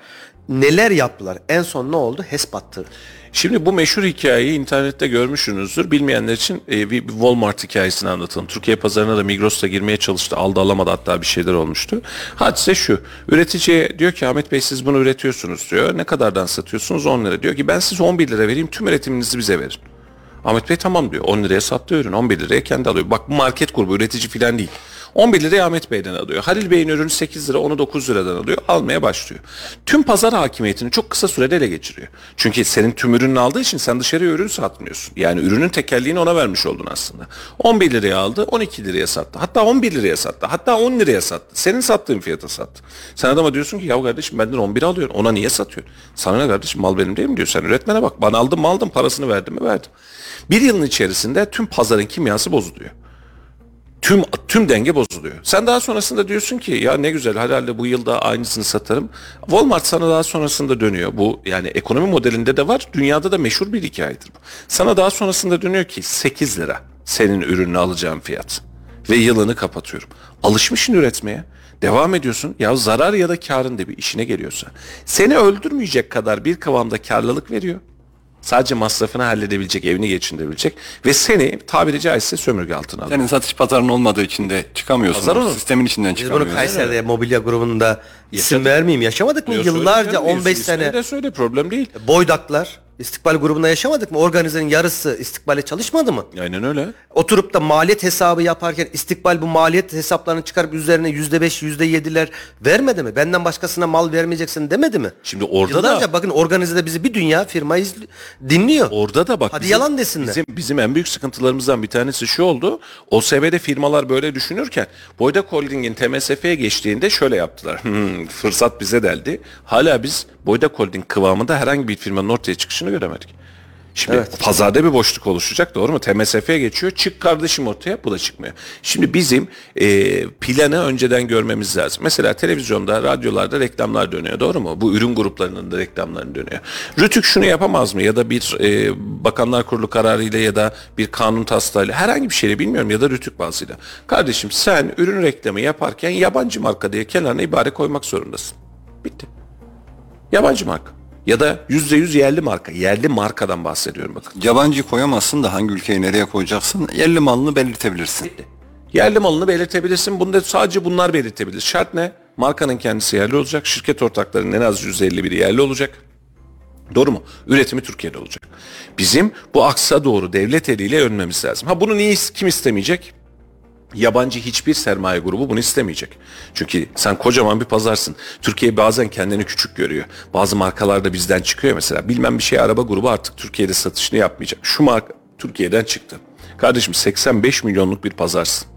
neler yaptılar. En son ne oldu? HES battı. Şimdi bu meşhur hikayeyi internette görmüşsünüzdür. Bilmeyenler için e, bir Walmart hikayesini anlatalım. Türkiye pazarına da Migros'ta girmeye çalıştı. Aldı alamadı hatta bir şeyler olmuştu. Hadise şu. Üreticiye diyor ki Ahmet Bey siz bunu üretiyorsunuz diyor. Ne kadardan satıyorsunuz? 10 lira. Diyor ki ben size 11 lira vereyim tüm üretiminizi bize verin. Ahmet Bey tamam diyor. 10 liraya sattı ürün. 11 liraya kendi alıyor. Bak bu market grubu üretici filan değil. 11 liraya Ahmet Bey'den alıyor. Halil Bey'in ürünü 8 lira onu 9 liradan alıyor. Almaya başlıyor. Tüm pazar hakimiyetini çok kısa sürede ele geçiriyor. Çünkü senin tüm ürününü aldığı için sen dışarıya ürün satmıyorsun. Yani ürünün tekelliğini ona vermiş oldun aslında. 11 liraya aldı 12 liraya sattı. Hatta 11 liraya sattı. Hatta 10 liraya sattı. Senin sattığın fiyata sattı. Sen adama diyorsun ki ya kardeşim benden 11 alıyorsun. Ona niye satıyorsun? Sana ne kardeşim mal benim değil mi diyor. Sen üretmene bak. Bana aldım mı aldım parasını verdim mi verdim. Bir yılın içerisinde tüm pazarın kimyası bozuluyor tüm tüm denge bozuluyor. Sen daha sonrasında diyorsun ki ya ne güzel herhalde bu yılda aynısını satarım. Walmart sana daha sonrasında dönüyor. Bu yani ekonomi modelinde de var. Dünyada da meşhur bir hikayedir bu. Sana daha sonrasında dönüyor ki 8 lira senin ürününü alacağım fiyat. Ve yılını kapatıyorum. Alışmışsın üretmeye. Devam ediyorsun. Ya zarar ya da karın da bir işine geliyorsa. Seni öldürmeyecek kadar bir kıvamda karlılık veriyor. Sadece masrafını halledebilecek, evini geçindirebilecek ve seni tabiri caizse sömürge altına alıyor. Senin satış pazarın olmadığı için de çıkamıyorsun. Pazar onun. Sistemin içinden Biz bunu çıkamıyorsun. Kayseri'de mobilya grubunda isim vermeyeyim yaşamadık mı? Yıllarca söyle canım, 15 ismini sene de söyle problem değil. boydaklar istikbal grubunda yaşamadık mı? Organizenin yarısı istikbale çalışmadı mı? Aynen öyle. Oturup da maliyet hesabı yaparken istikbal bu maliyet hesaplarını çıkarıp üzerine yüzde beş, yüzde yediler vermedi mi? Benden başkasına mal vermeyeceksin demedi mi? Şimdi orada Yıllarca da bakın organizede bizi bir dünya firma izli- dinliyor. orada da bak Hadi yalan desinler. Bizim, bizim en büyük sıkıntılarımızdan bir tanesi şu oldu. OSB'de firmalar böyle düşünürken Boydak Holding'in TMSF'ye geçtiğinde şöyle yaptılar. Hmm, fırsat bize deldi. Hala biz Boydak Holding kıvamında herhangi bir firmanın ortaya çıkışını göremedik. Şimdi Evet. pazarda bir boşluk oluşacak doğru mu? TMSF'ye geçiyor. Çık kardeşim ortaya bu da çıkmıyor. Şimdi bizim e, planı önceden görmemiz lazım. Mesela televizyonda, radyolarda reklamlar dönüyor doğru mu? Bu ürün gruplarının da reklamları dönüyor. Rütük şunu yapamaz mı? Ya da bir e, Bakanlar Kurulu kararıyla ya da bir kanun taslağıyla herhangi bir şeyle bilmiyorum ya da Rütük bazıyla. Kardeşim sen ürün reklamı yaparken yabancı marka diye kenarına ibare koymak zorundasın. Bitti. Yabancı marka. Ya da yüzde yüz yerli marka. Yerli markadan bahsediyorum bakın. Yabancı koyamazsın da hangi ülkeyi nereye koyacaksın? Yerli malını belirtebilirsin. Yerli malını belirtebilirsin. Bunda sadece bunlar belirtebilir. Şart ne? Markanın kendisi yerli olacak. Şirket ortaklarının en az 151'i yerli olacak. Doğru mu? Üretimi Türkiye'de olacak. Bizim bu aksa doğru devlet eliyle önlememiz lazım. Ha bunu niye kim istemeyecek? Yabancı hiçbir sermaye grubu bunu istemeyecek. Çünkü sen kocaman bir pazarsın. Türkiye bazen kendini küçük görüyor. Bazı markalar da bizden çıkıyor mesela. Bilmem bir şey araba grubu artık Türkiye'de satışını yapmayacak. Şu marka Türkiye'den çıktı. Kardeşim 85 milyonluk bir pazarsın.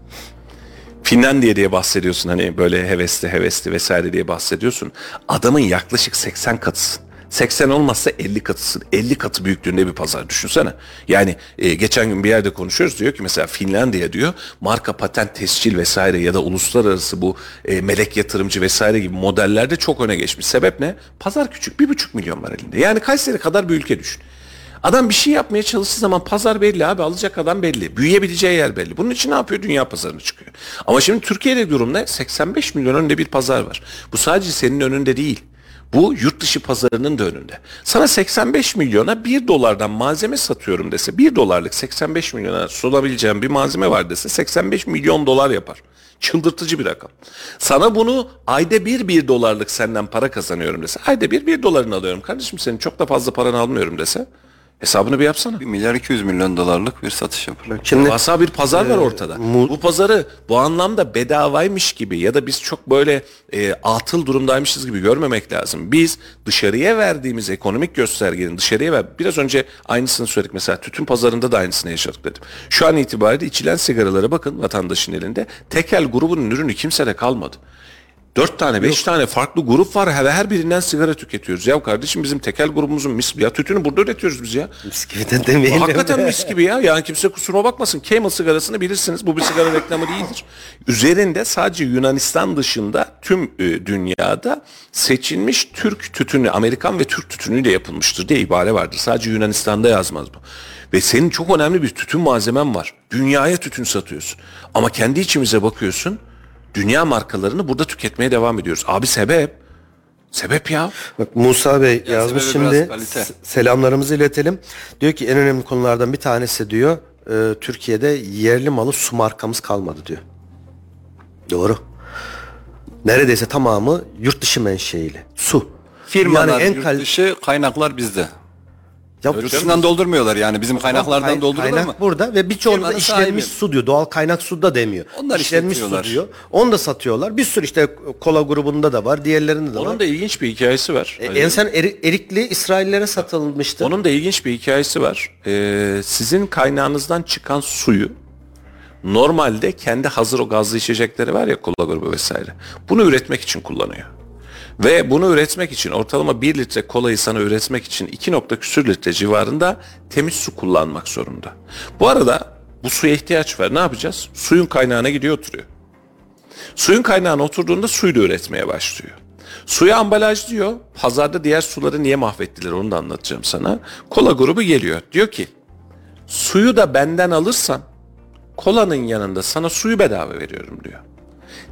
Finlandiya diye bahsediyorsun hani böyle hevesli hevesli vesaire diye bahsediyorsun. Adamın yaklaşık 80 katısın. 80 olmazsa 50 katısın. 50 katı büyüklüğünde bir pazar düşünsene. Yani e, geçen gün bir yerde konuşuyoruz diyor ki mesela Finlandiya diyor marka patent tescil vesaire ya da uluslararası bu e, melek yatırımcı vesaire gibi modellerde çok öne geçmiş. Sebep ne? Pazar küçük. 1,5 milyon var elinde. Yani Kayseri kadar bir ülke düşün. Adam bir şey yapmaya çalıştığı zaman pazar belli abi alacak adam belli. Büyüyebileceği yer belli. Bunun için ne yapıyor? Dünya pazarına çıkıyor. Ama şimdi Türkiye'de durum ne? 85 milyon önünde bir pazar var. Bu sadece senin önünde değil. Bu yurt dışı pazarının da önünde. Sana 85 milyona 1 dolardan malzeme satıyorum dese 1 dolarlık 85 milyona sunabileceğim bir malzeme var dese 85 milyon dolar yapar. Çıldırtıcı bir rakam. Sana bunu ayda bir bir dolarlık senden para kazanıyorum dese ayda bir bir dolarını alıyorum. Kardeşim senin çok da fazla paranı almıyorum dese hesabını bir yapsana. 1 milyar 200 milyon dolarlık bir satış yapılıyor. Şimdi Devasa bir pazar var ortada. bu pazarı bu anlamda bedavaymış gibi ya da biz çok böyle e, atıl durumdaymışız gibi görmemek lazım. Biz dışarıya verdiğimiz ekonomik göstergenin dışarıya ver. Biraz önce aynısını söyledik mesela tütün pazarında da aynısını yaşadık dedim. Şu an itibariyle içilen sigaralara bakın vatandaşın elinde. Tekel grubunun ürünü kimsede kalmadı. Dört tane, beş tane farklı grup var ve her birinden sigara tüketiyoruz. Ya kardeşim bizim tekel grubumuzun mis ya tütünü burada üretiyoruz biz ya. mis gibi de demeyelim. Hakikaten mis gibi ya. Yani kimse kusuruma bakmasın. Camel sigarasını bilirsiniz. Bu bir sigara reklamı değildir. Üzerinde sadece Yunanistan dışında tüm e, dünyada seçilmiş Türk tütünü, Amerikan ve Türk tütünüyle yapılmıştır diye ibare vardır. Sadece Yunanistan'da yazmaz bu. Ve senin çok önemli bir tütün malzemen var. Dünyaya tütün satıyorsun. Ama kendi içimize bakıyorsun. Dünya markalarını burada tüketmeye devam ediyoruz. Abi sebep? Sebep ya. Bak Musa Bey yazmış sebebi şimdi selamlarımızı iletelim. Diyor ki en önemli konulardan bir tanesi diyor e, Türkiye'de yerli malı su markamız kalmadı diyor. Doğru. Neredeyse tamamı yurt dışı menşeili. Su. Firmalar Yani en yurt dışı kaynaklar bizde. Ya dışından doldurmuyorlar yani bizim kaynaklardan Kay- dolduruyorlar kaynak mı? burada ve birçoğunda Firmanın işlenmiş sahibi. su diyor. Doğal kaynak su da demiyor. Onlar işlenmiş su işletiyorlar. diyor. Onu da satıyorlar. Bir sürü işte kola grubunda da var. Diğerlerinde de var. Onun da ilginç bir hikayesi var. E, Hani- en sen eri- erikli İsraillere satılmıştı. Onun da ilginç bir hikayesi var. Ee, sizin kaynağınızdan çıkan suyu normalde kendi hazır o gazlı içecekleri var ya kola grubu vesaire. Bunu üretmek için kullanıyor. Ve bunu üretmek için ortalama 1 litre kolayı sana üretmek için 2 nokta küsür litre civarında temiz su kullanmak zorunda. Bu arada bu suya ihtiyaç var. Ne yapacağız? Suyun kaynağına gidiyor oturuyor. Suyun kaynağına oturduğunda suyu da üretmeye başlıyor. Suya ambalaj diyor. Pazarda diğer suları niye mahvettiler onu da anlatacağım sana. Kola grubu geliyor. Diyor ki suyu da benden alırsan kolanın yanında sana suyu bedava veriyorum diyor.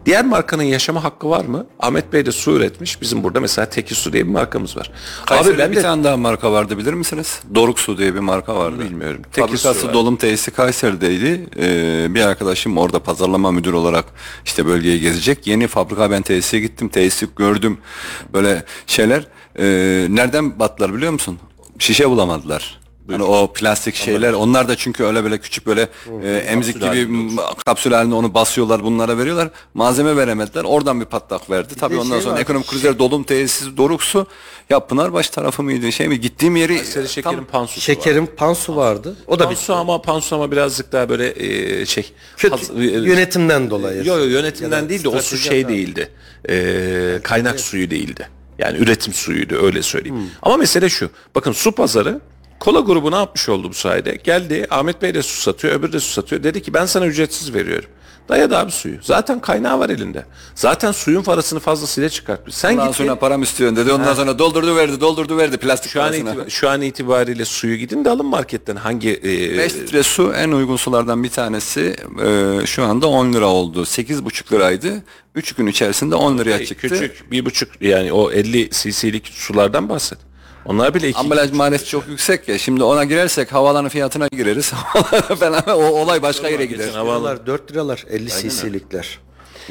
Diğer markanın yaşama hakkı var mı? Ahmet Bey de su üretmiş. Bizim burada mesela Teki Su diye bir markamız var. Kayseri'de Abi ben bir de tane daha marka vardı bilir misiniz? Doruk Su diye bir marka vardı. bilmiyorum. Tek Fabrikası su var. dolum tesisi Kayseri'deydi. Ee, bir arkadaşım orada pazarlama müdürü olarak işte bölgeyi gezecek. Yeni fabrika ben tesise gittim. Tesisi gördüm. Böyle şeyler. Ee, nereden battılar biliyor musun? Şişe bulamadılar. Hani o plastik şeyler onlar da çünkü öyle böyle küçük böyle e, emzik gibi halinde m- kapsül halinde onu basıyorlar bunlara veriyorlar. Malzeme veremediler. Oradan bir patlak verdi. Tabii de ondan şey sonra var, ekonomik krizler dolum tesisi doruk su ya Pınarbaş tarafı mıydı şey mi gittiğim yeri Kayseri şekerin tam- pansusu var. Şekerin pansu vardı. O da bir Pansu ama Pansu ama birazcık daha böyle e, şey kötü haz- yönetimden dolayı. Yok yok yönetimden değil de o su şey değildi. Ee, kaynak suyu değildi. Yani üretim suyuydu öyle söyleyeyim. Hmm. Ama mesele şu. Bakın su pazarı kola grubu ne yapmış oldu bu sayede? Geldi Ahmet Bey de su satıyor öbürü de su satıyor. Dedi ki ben sana ücretsiz veriyorum. Dayadı abi suyu. Zaten kaynağı var elinde. Zaten suyun parasını fazlasıyla çıkartmış. Sen Ondan git sonra param istiyorsun dedi. Ondan sonra doldurdu verdi, doldurdu verdi plastik şu an, parasını. itibar- şu an itibariyle suyu gidin de alın marketten. Hangi e, 5 litre su en uygun sulardan bir tanesi e, şu anda 10 lira oldu. 8,5 liraydı. 3 gün içerisinde 10 liraya çıktı. küçük bir buçuk yani o 50 cc'lik sulardan bahset. Onlar bile iki, Ambalaj maliyeti çok yüksek ya. Şimdi ona girersek havalanın fiyatına gireriz. falan o olay başka yere gider. Liralar, 4 liralar 50 cc'likler.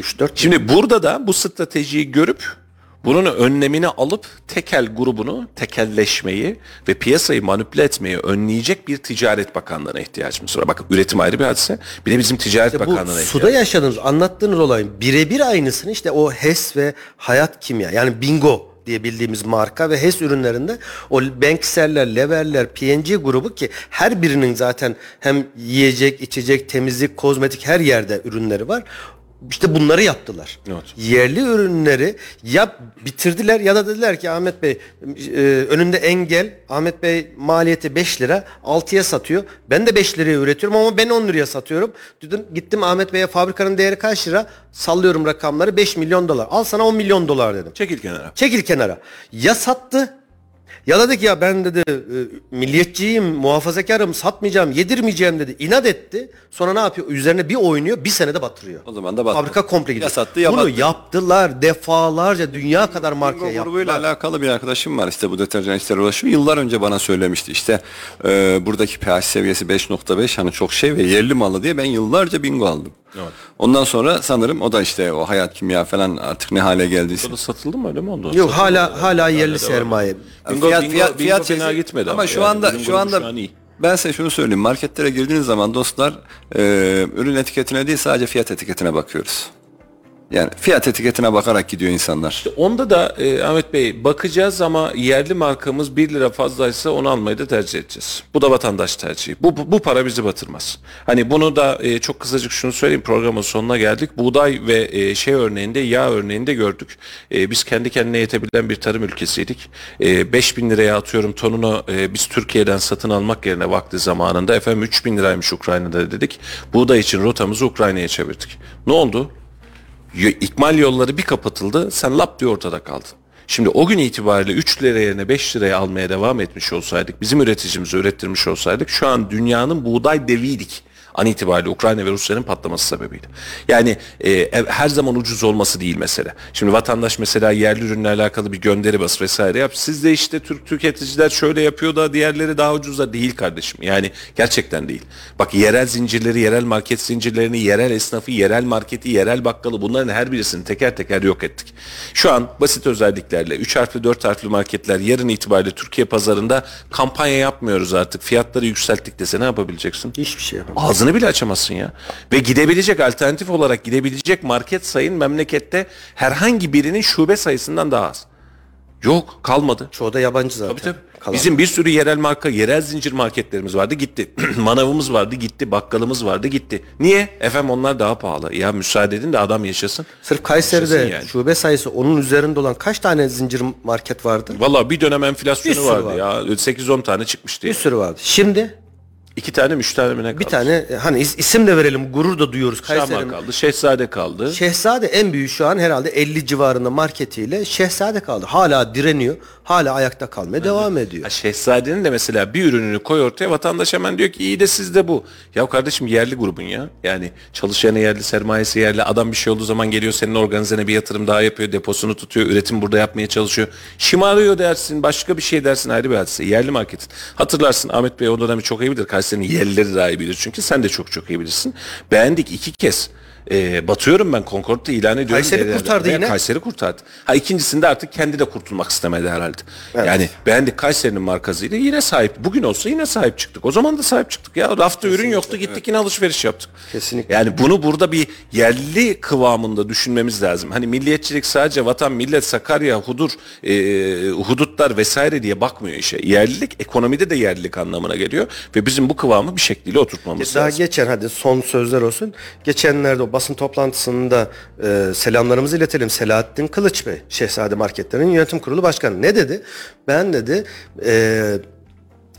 3-4 Şimdi burada da bu stratejiyi görüp bunun önlemini alıp tekel grubunu tekelleşmeyi ve piyasayı manipüle etmeyi önleyecek bir ticaret bakanlığına ihtiyacımız var. Bakın üretim ayrı bir hadise. Bir de bizim ticaret bu bakanlığına suda ihtiyacımız yaşadığınız, anlattığınız olayın birebir aynısını işte o HES ve Hayat Kimya yani Bingo diye bildiğimiz marka ve HES ürünlerinde o Bankser'ler, Lever'ler, P&G grubu ki her birinin zaten hem yiyecek, içecek, temizlik, kozmetik her yerde ürünleri var. İşte bunları yaptılar. Evet. Yerli ürünleri ya bitirdiler ya da dediler ki Ahmet Bey e, önünde engel Ahmet Bey maliyeti 5 lira 6'ya satıyor. Ben de 5 liraya üretiyorum ama ben 10 liraya satıyorum. Dedim, gittim Ahmet Bey'e fabrikanın değeri kaç lira? Sallıyorum rakamları 5 milyon dolar. Al sana 10 milyon dolar dedim. Çekil kenara. Çekil kenara. Ya sattı ya da dedi ki ya ben dedi e, milliyetçiyim, muhafazakarım, satmayacağım, yedirmeyeceğim dedi. İnat etti. Sonra ne yapıyor? Üzerine bir oynuyor, bir senede batırıyor. O zaman da battı. Fabrika komple gidiyor. Ya sattı ya Bunu battı. yaptılar defalarca dünya kadar markaya Bingo grubuyla yaptılar. alakalı bir arkadaşım var işte bu deterjan işleri uğraşıyor. Yıllar önce bana söylemişti işte e, buradaki pH seviyesi 5.5 hani çok şey ve yerli malı diye ben yıllarca bingo aldım. Ondan sonra sanırım o da işte o hayat kimya falan artık ne hale geldiyse. O da satıldı mı öyle mi oldu? Yok hala Satıldı. hala yerli devam. sermaye. Bingo, fiyat, bingo, fiyat, bingo fiyat fena gitmedi ama ama şu yani. anda Bingo şu anda şu an iyi. ben size şunu söyleyeyim marketlere girdiğiniz zaman dostlar e, ürün etiketine değil sadece fiyat etiketine bakıyoruz. Yani fiyat etiketine bakarak gidiyor insanlar. Onda da e, Ahmet Bey bakacağız ama yerli markamız 1 lira fazlaysa onu almayı da tercih edeceğiz. Bu da vatandaş tercihi. Bu, bu para bizi batırmaz. Hani bunu da e, çok kısacık şunu söyleyeyim programın sonuna geldik. Buğday ve e, şey örneğinde yağ örneğinde gördük. E, biz kendi kendine yetebilen bir tarım ülkesiydik. E, 5 bin liraya atıyorum tonunu e, biz Türkiye'den satın almak yerine vakti zamanında efendim 3 bin liraymış Ukrayna'da dedik. Buğday için rotamızı Ukrayna'ya çevirdik. Ne oldu? İkmal yolları bir kapatıldı sen lap diye ortada kaldın. Şimdi o gün itibariyle 3 lira yerine 5 liraya almaya devam etmiş olsaydık, bizim üreticimize ürettirmiş olsaydık şu an dünyanın buğday deviydik. An itibariyle Ukrayna ve Rusya'nın patlaması sebebiyle. Yani e, her zaman ucuz olması değil mesele. Şimdi vatandaş mesela yerli ürünle alakalı bir gönderi bas vesaire yap. Siz de işte Türk tüketiciler şöyle yapıyor da diğerleri daha ucuz da değil kardeşim. Yani gerçekten değil. Bak yerel zincirleri, yerel market zincirlerini, yerel esnafı, yerel marketi, yerel bakkalı bunların her birisini teker teker yok ettik. Şu an basit özelliklerle 3 harfli 4 harfli marketler yarın itibariyle Türkiye pazarında kampanya yapmıyoruz artık. Fiyatları yükselttik dese ne yapabileceksin? Hiçbir şey yapamaz. Ağzını bile açamazsın ya. Ve gidebilecek alternatif olarak gidebilecek market sayın memlekette herhangi birinin şube sayısından daha az. Yok kalmadı. Çoğu da yabancı zaten. Tabii tabii. Kalan. Bizim bir sürü yerel marka, yerel zincir marketlerimiz vardı gitti. Manavımız vardı gitti, bakkalımız vardı gitti. Niye? Efendim onlar daha pahalı. Ya müsaade edin de adam yaşasın. Sırf Kayseri'de Yaşasın yani. şube sayısı onun üzerinde olan kaç tane zincir market vardı? Valla bir dönem Bir enflasyonu sürü vardı var. ya. 8-10 tane çıkmıştı. Bir ya. sürü vardı. Şimdi İki tane ne kaldı? bir tane e, hani is- isim de verelim gurur da duyuyoruz Şahma Kayseri'nin. kaldı. Şehzade kaldı. Şehzade en büyüğü şu an herhalde 50 civarında marketiyle Şehzade kaldı. Hala direniyor. Hala ayakta kalmaya devam ediyor. Ya Şehzadenin de mesela bir ürününü koy ortaya vatandaş hemen diyor ki iyi de sizde bu. Ya kardeşim yerli grubun ya. Yani çalışanı yerli, sermayesi yerli. Adam bir şey olduğu zaman geliyor senin organizene bir yatırım daha yapıyor. Deposunu tutuyor. Üretim burada yapmaya çalışıyor. Şımarıyor dersin. Başka bir şey dersin ayrı bir hadise. Yerli marketin. Hatırlarsın Ahmet Bey o dönemi çok iyi bilir. Kayseri'nin yerlileri daha iyi bilir. Çünkü sen de çok çok iyi bilirsin. Beğendik iki kez. Ee, batıyorum ben Concord'da ilan ediyorum. Kayseri Nerelerde? kurtardı Veya yine. Kayseri kurtardı. Ha ikincisinde artık kendi de kurtulmak istemedi herhalde. Yani beğendik Kayseri'nin markasıyla yine sahip. Bugün olsa yine sahip çıktık. O zaman da sahip çıktık. Ya rafta ürün yoktu gittik yine alışveriş yaptık. Kesinlikle. Yani bunu burada bir yerli kıvamında düşünmemiz lazım. Hani milliyetçilik sadece vatan, millet, Sakarya, Hudur, e, hudutlar vesaire diye bakmıyor işe. Yerlilik ekonomide de yerlilik anlamına geliyor ve bizim bu kıvamı bir şekliyle oturtmamız Daha lazım. geçen hadi son sözler olsun. Geçenlerde basın toplantısında e, selamlarımızı iletelim. Selahattin Kılıç Bey, Şehzade Marketler'in yönetim kurulu başkanı. Ne dedi? Ben dedi e,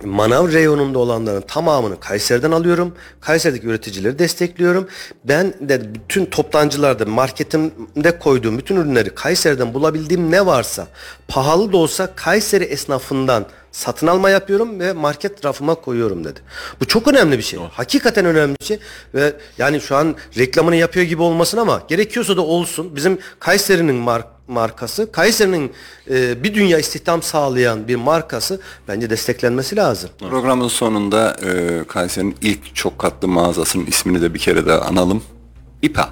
manav reyonunda olanların tamamını Kayseri'den alıyorum. Kayseri'deki üreticileri destekliyorum. Ben de bütün toptancılarda marketimde koyduğum bütün ürünleri Kayseri'den bulabildiğim ne varsa pahalı da olsa Kayseri esnafından satın alma yapıyorum ve market rafıma koyuyorum dedi. Bu çok önemli bir şey. Hakikaten önemli bir şey ve yani şu an reklamını yapıyor gibi olmasın ama gerekiyorsa da olsun. Bizim Kayseri'nin mar- markası, Kayseri'nin e, bir dünya istihdam sağlayan bir markası bence desteklenmesi lazım. Programın sonunda e, Kayseri'nin ilk çok katlı mağazasının ismini de bir kere daha analım. İPA.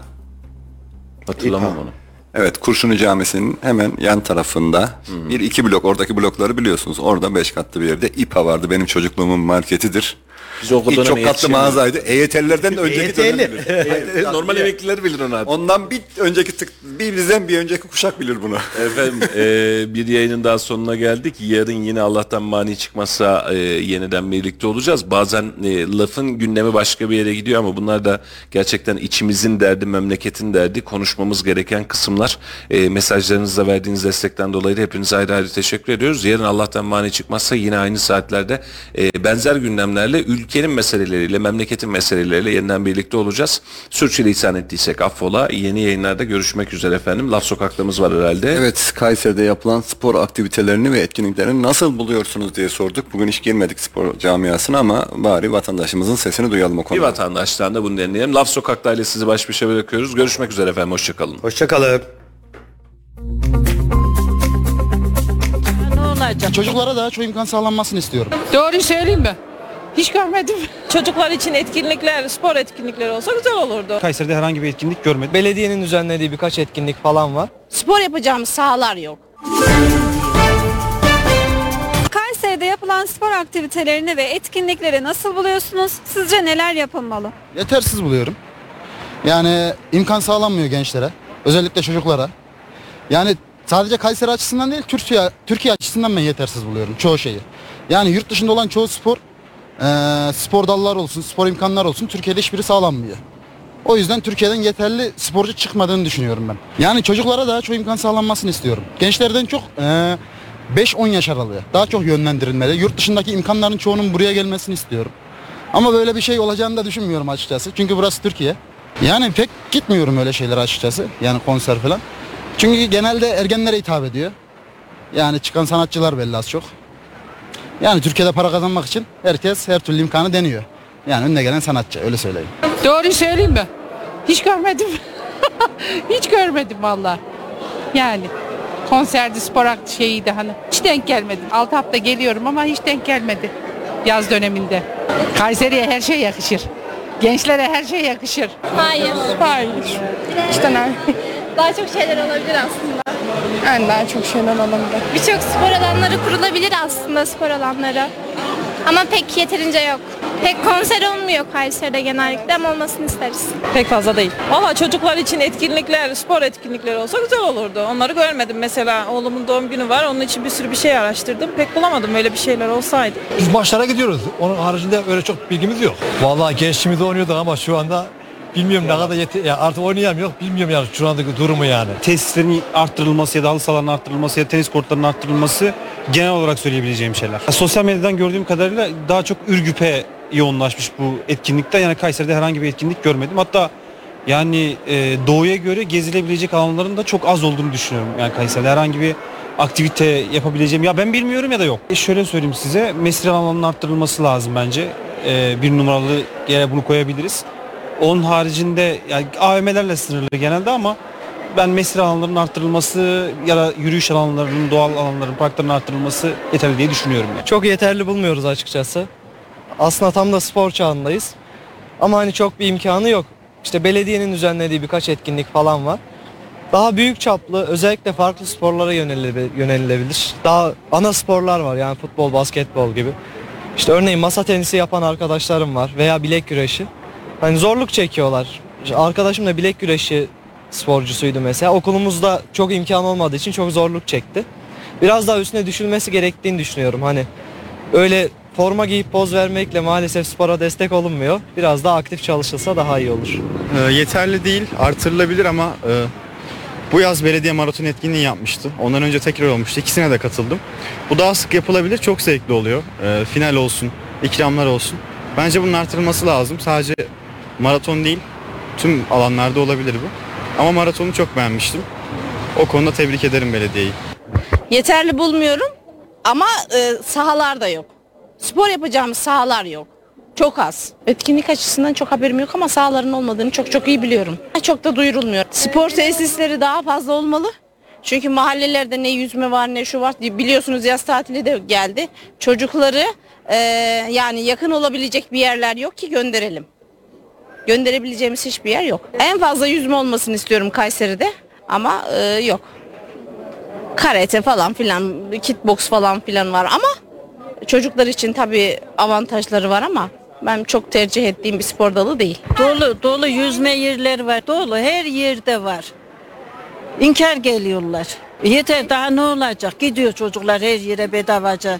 Hatırlamam onu. Evet Kurşunlu Camisi'nin hemen yan tarafında bir iki blok oradaki blokları biliyorsunuz. Orada beş katlı bir yerde İPA vardı. Benim çocukluğumun marketidir. Biz o İlk döneme çok katlı mağazaydı. EYT'lilerden de önceki dönem bilir. Normal emekliler bilir onu artık. Ondan bir önceki tık, bir bizden bir önceki kuşak bilir bunu. Efendim e, bir yayının daha sonuna geldik. Yarın yine Allah'tan mani çıkmazsa e, yeniden birlikte olacağız. Bazen e, lafın gündemi başka bir yere gidiyor ama bunlar da gerçekten içimizin derdi, memleketin derdi. Konuşmamız gereken kısımlar. E, mesajlarınızla verdiğiniz destekten dolayı da hepinize ayrı ayrı teşekkür ediyoruz. Yarın Allah'tan mani çıkmazsa yine aynı saatlerde e, benzer gündemlerle ülkenin meseleleriyle, memleketin meseleleriyle yeniden birlikte olacağız. Sürçülisan ettiysek affola. Yeni yayınlarda görüşmek üzere efendim. Laf sokaklarımız var herhalde. Evet Kayseri'de yapılan spor aktivitelerini ve etkinliklerini nasıl buluyorsunuz diye sorduk. Bugün hiç girmedik spor camiasına ama bari vatandaşımızın sesini duyalım o Bir konuda. vatandaştan da bunu dinleyelim. Laf Sokak'ta ile sizi baş başa bırakıyoruz. Görüşmek üzere efendim. Hoşçakalın. Hoşçakalın. Çocuklara daha çok imkan sağlanmasını istiyorum. Doğru söyleyeyim mi? Hiç görmedim. Çocuklar için etkinlikler, spor etkinlikleri olsa güzel olurdu. Kayseri'de herhangi bir etkinlik görmedim. Belediyenin düzenlediği birkaç etkinlik falan var. Spor yapacağımız sahalar yok. Kayseri'de yapılan spor aktivitelerini ve etkinlikleri nasıl buluyorsunuz? Sizce neler yapılmalı? Yetersiz buluyorum. Yani imkan sağlanmıyor gençlere. Özellikle çocuklara. Yani sadece Kayseri açısından değil Türkiye, Türkiye açısından ben yetersiz buluyorum çoğu şeyi. Yani yurt dışında olan çoğu spor eee, spor dallar olsun, spor imkanlar olsun Türkiye'de hiçbiri sağlanmıyor. O yüzden Türkiye'den yeterli sporcu çıkmadığını düşünüyorum ben. Yani çocuklara daha çok imkan sağlanmasını istiyorum. Gençlerden çok eee 5-10 yaş aralığı daha çok yönlendirilmeli. Yurt dışındaki imkanların çoğunun buraya gelmesini istiyorum. Ama böyle bir şey olacağını da düşünmüyorum açıkçası. Çünkü burası Türkiye. Yani pek gitmiyorum öyle şeyler açıkçası. Yani konser falan. Çünkü genelde ergenlere hitap ediyor. Yani çıkan sanatçılar belli az çok. Yani Türkiye'de para kazanmak için herkes her türlü imkanı deniyor. Yani önüne gelen sanatçı öyle söyleyeyim. Doğru söyleyeyim mi? Hiç görmedim. Hiç görmedim valla. Yani konserdi, spor şeyiydi hani. Hiç denk gelmedi. 6 hafta geliyorum ama hiç denk gelmedi. Yaz döneminde. Kayseri'ye her şey yakışır. Gençlere her şey yakışır. Hayır. Hayır. İşte ne? Daha çok şeyler olabilir aslında. En daha çok şeyler olabilir. Birçok spor alanları kurulabilir aslında spor alanları. Ama pek yeterince yok. Pek konser olmuyor Kayseri'de genellikle ama olmasını isteriz. Pek fazla değil. Valla çocuklar için etkinlikler, spor etkinlikleri olsa güzel olurdu. Onları görmedim mesela. Oğlumun doğum günü var. Onun için bir sürü bir şey araştırdım. Pek bulamadım öyle bir şeyler olsaydı. Biz maçlara gidiyoruz. Onun haricinde öyle çok bilgimiz yok. Vallahi gençliğimizde oynuyorduk ama şu anda bilmiyorum ne kadar yeti ya artık oynayamıyor. Bilmiyorum yani şu andaki durumu yani. tesislerin arttırılması ya da halı sahaların arttırılması ya da tenis kortlarının arttırılması genel olarak söyleyebileceğim şeyler. Sosyal medyadan gördüğüm kadarıyla daha çok Ürgüp'e yoğunlaşmış bu etkinlikte. Yani Kayseri'de herhangi bir etkinlik görmedim. Hatta yani e, doğuya göre gezilebilecek alanların da çok az olduğunu düşünüyorum. Yani Kayseri'de herhangi bir aktivite yapabileceğim. Ya ben bilmiyorum ya da yok. E şöyle söyleyeyim size. Mesire alanının arttırılması lazım bence. E, bir numaralı yere bunu koyabiliriz. Onun haricinde yani AVM'lerle sınırlı genelde ama ben mesire alanlarının arttırılması ya da yürüyüş alanlarının, doğal alanların, parkların arttırılması yeterli diye düşünüyorum. Yani. Çok yeterli bulmuyoruz açıkçası. Aslında tam da spor çağındayız. Ama hani çok bir imkanı yok. İşte belediyenin düzenlediği birkaç etkinlik falan var. Daha büyük çaplı özellikle farklı sporlara yönelilebilir. Daha ana sporlar var yani futbol, basketbol gibi. İşte örneğin masa tenisi yapan arkadaşlarım var veya bilek güreşi. Hani zorluk çekiyorlar. Arkadaşım da bilek güreşi sporcusuydu mesela. Okulumuzda çok imkan olmadığı için çok zorluk çekti. Biraz daha üstüne düşülmesi gerektiğini düşünüyorum. Hani öyle forma giyip poz vermekle maalesef spora destek olunmuyor. Biraz daha aktif çalışılsa daha iyi olur. yeterli değil, artırılabilir ama e, bu yaz belediye maraton etkinliği yapmıştı. Ondan önce tekrar olmuştu. İkisine de katıldım. Bu daha sık yapılabilir, çok zevkli oluyor. E, final olsun, ikramlar olsun. Bence bunun artırılması lazım. Sadece maraton değil, tüm alanlarda olabilir bu. Ama maratonu çok beğenmiştim. O konuda tebrik ederim belediyeyi. Yeterli bulmuyorum ama e, sahalar da yok. Spor yapacağımız sahalar yok. Çok az. Etkinlik açısından çok haberim yok ama sahaların olmadığını çok çok iyi biliyorum. Çok da duyurulmuyor. Spor tesisleri daha fazla olmalı. Çünkü mahallelerde ne yüzme var ne şu var. Biliyorsunuz yaz tatili de geldi. Çocukları e, yani yakın olabilecek bir yerler yok ki gönderelim. Gönderebileceğimiz hiçbir yer yok. En fazla yüzme olmasını istiyorum Kayseri'de ama e, yok karate falan filan, kickbox falan filan var ama çocuklar için tabii avantajları var ama Ben çok tercih ettiğim bir spor dalı değil. Dolu dolu yüzme yerleri var. Dolu her yerde var. İnkar geliyorlar. Yeter daha ne olacak? Gidiyor çocuklar her yere bedavaca.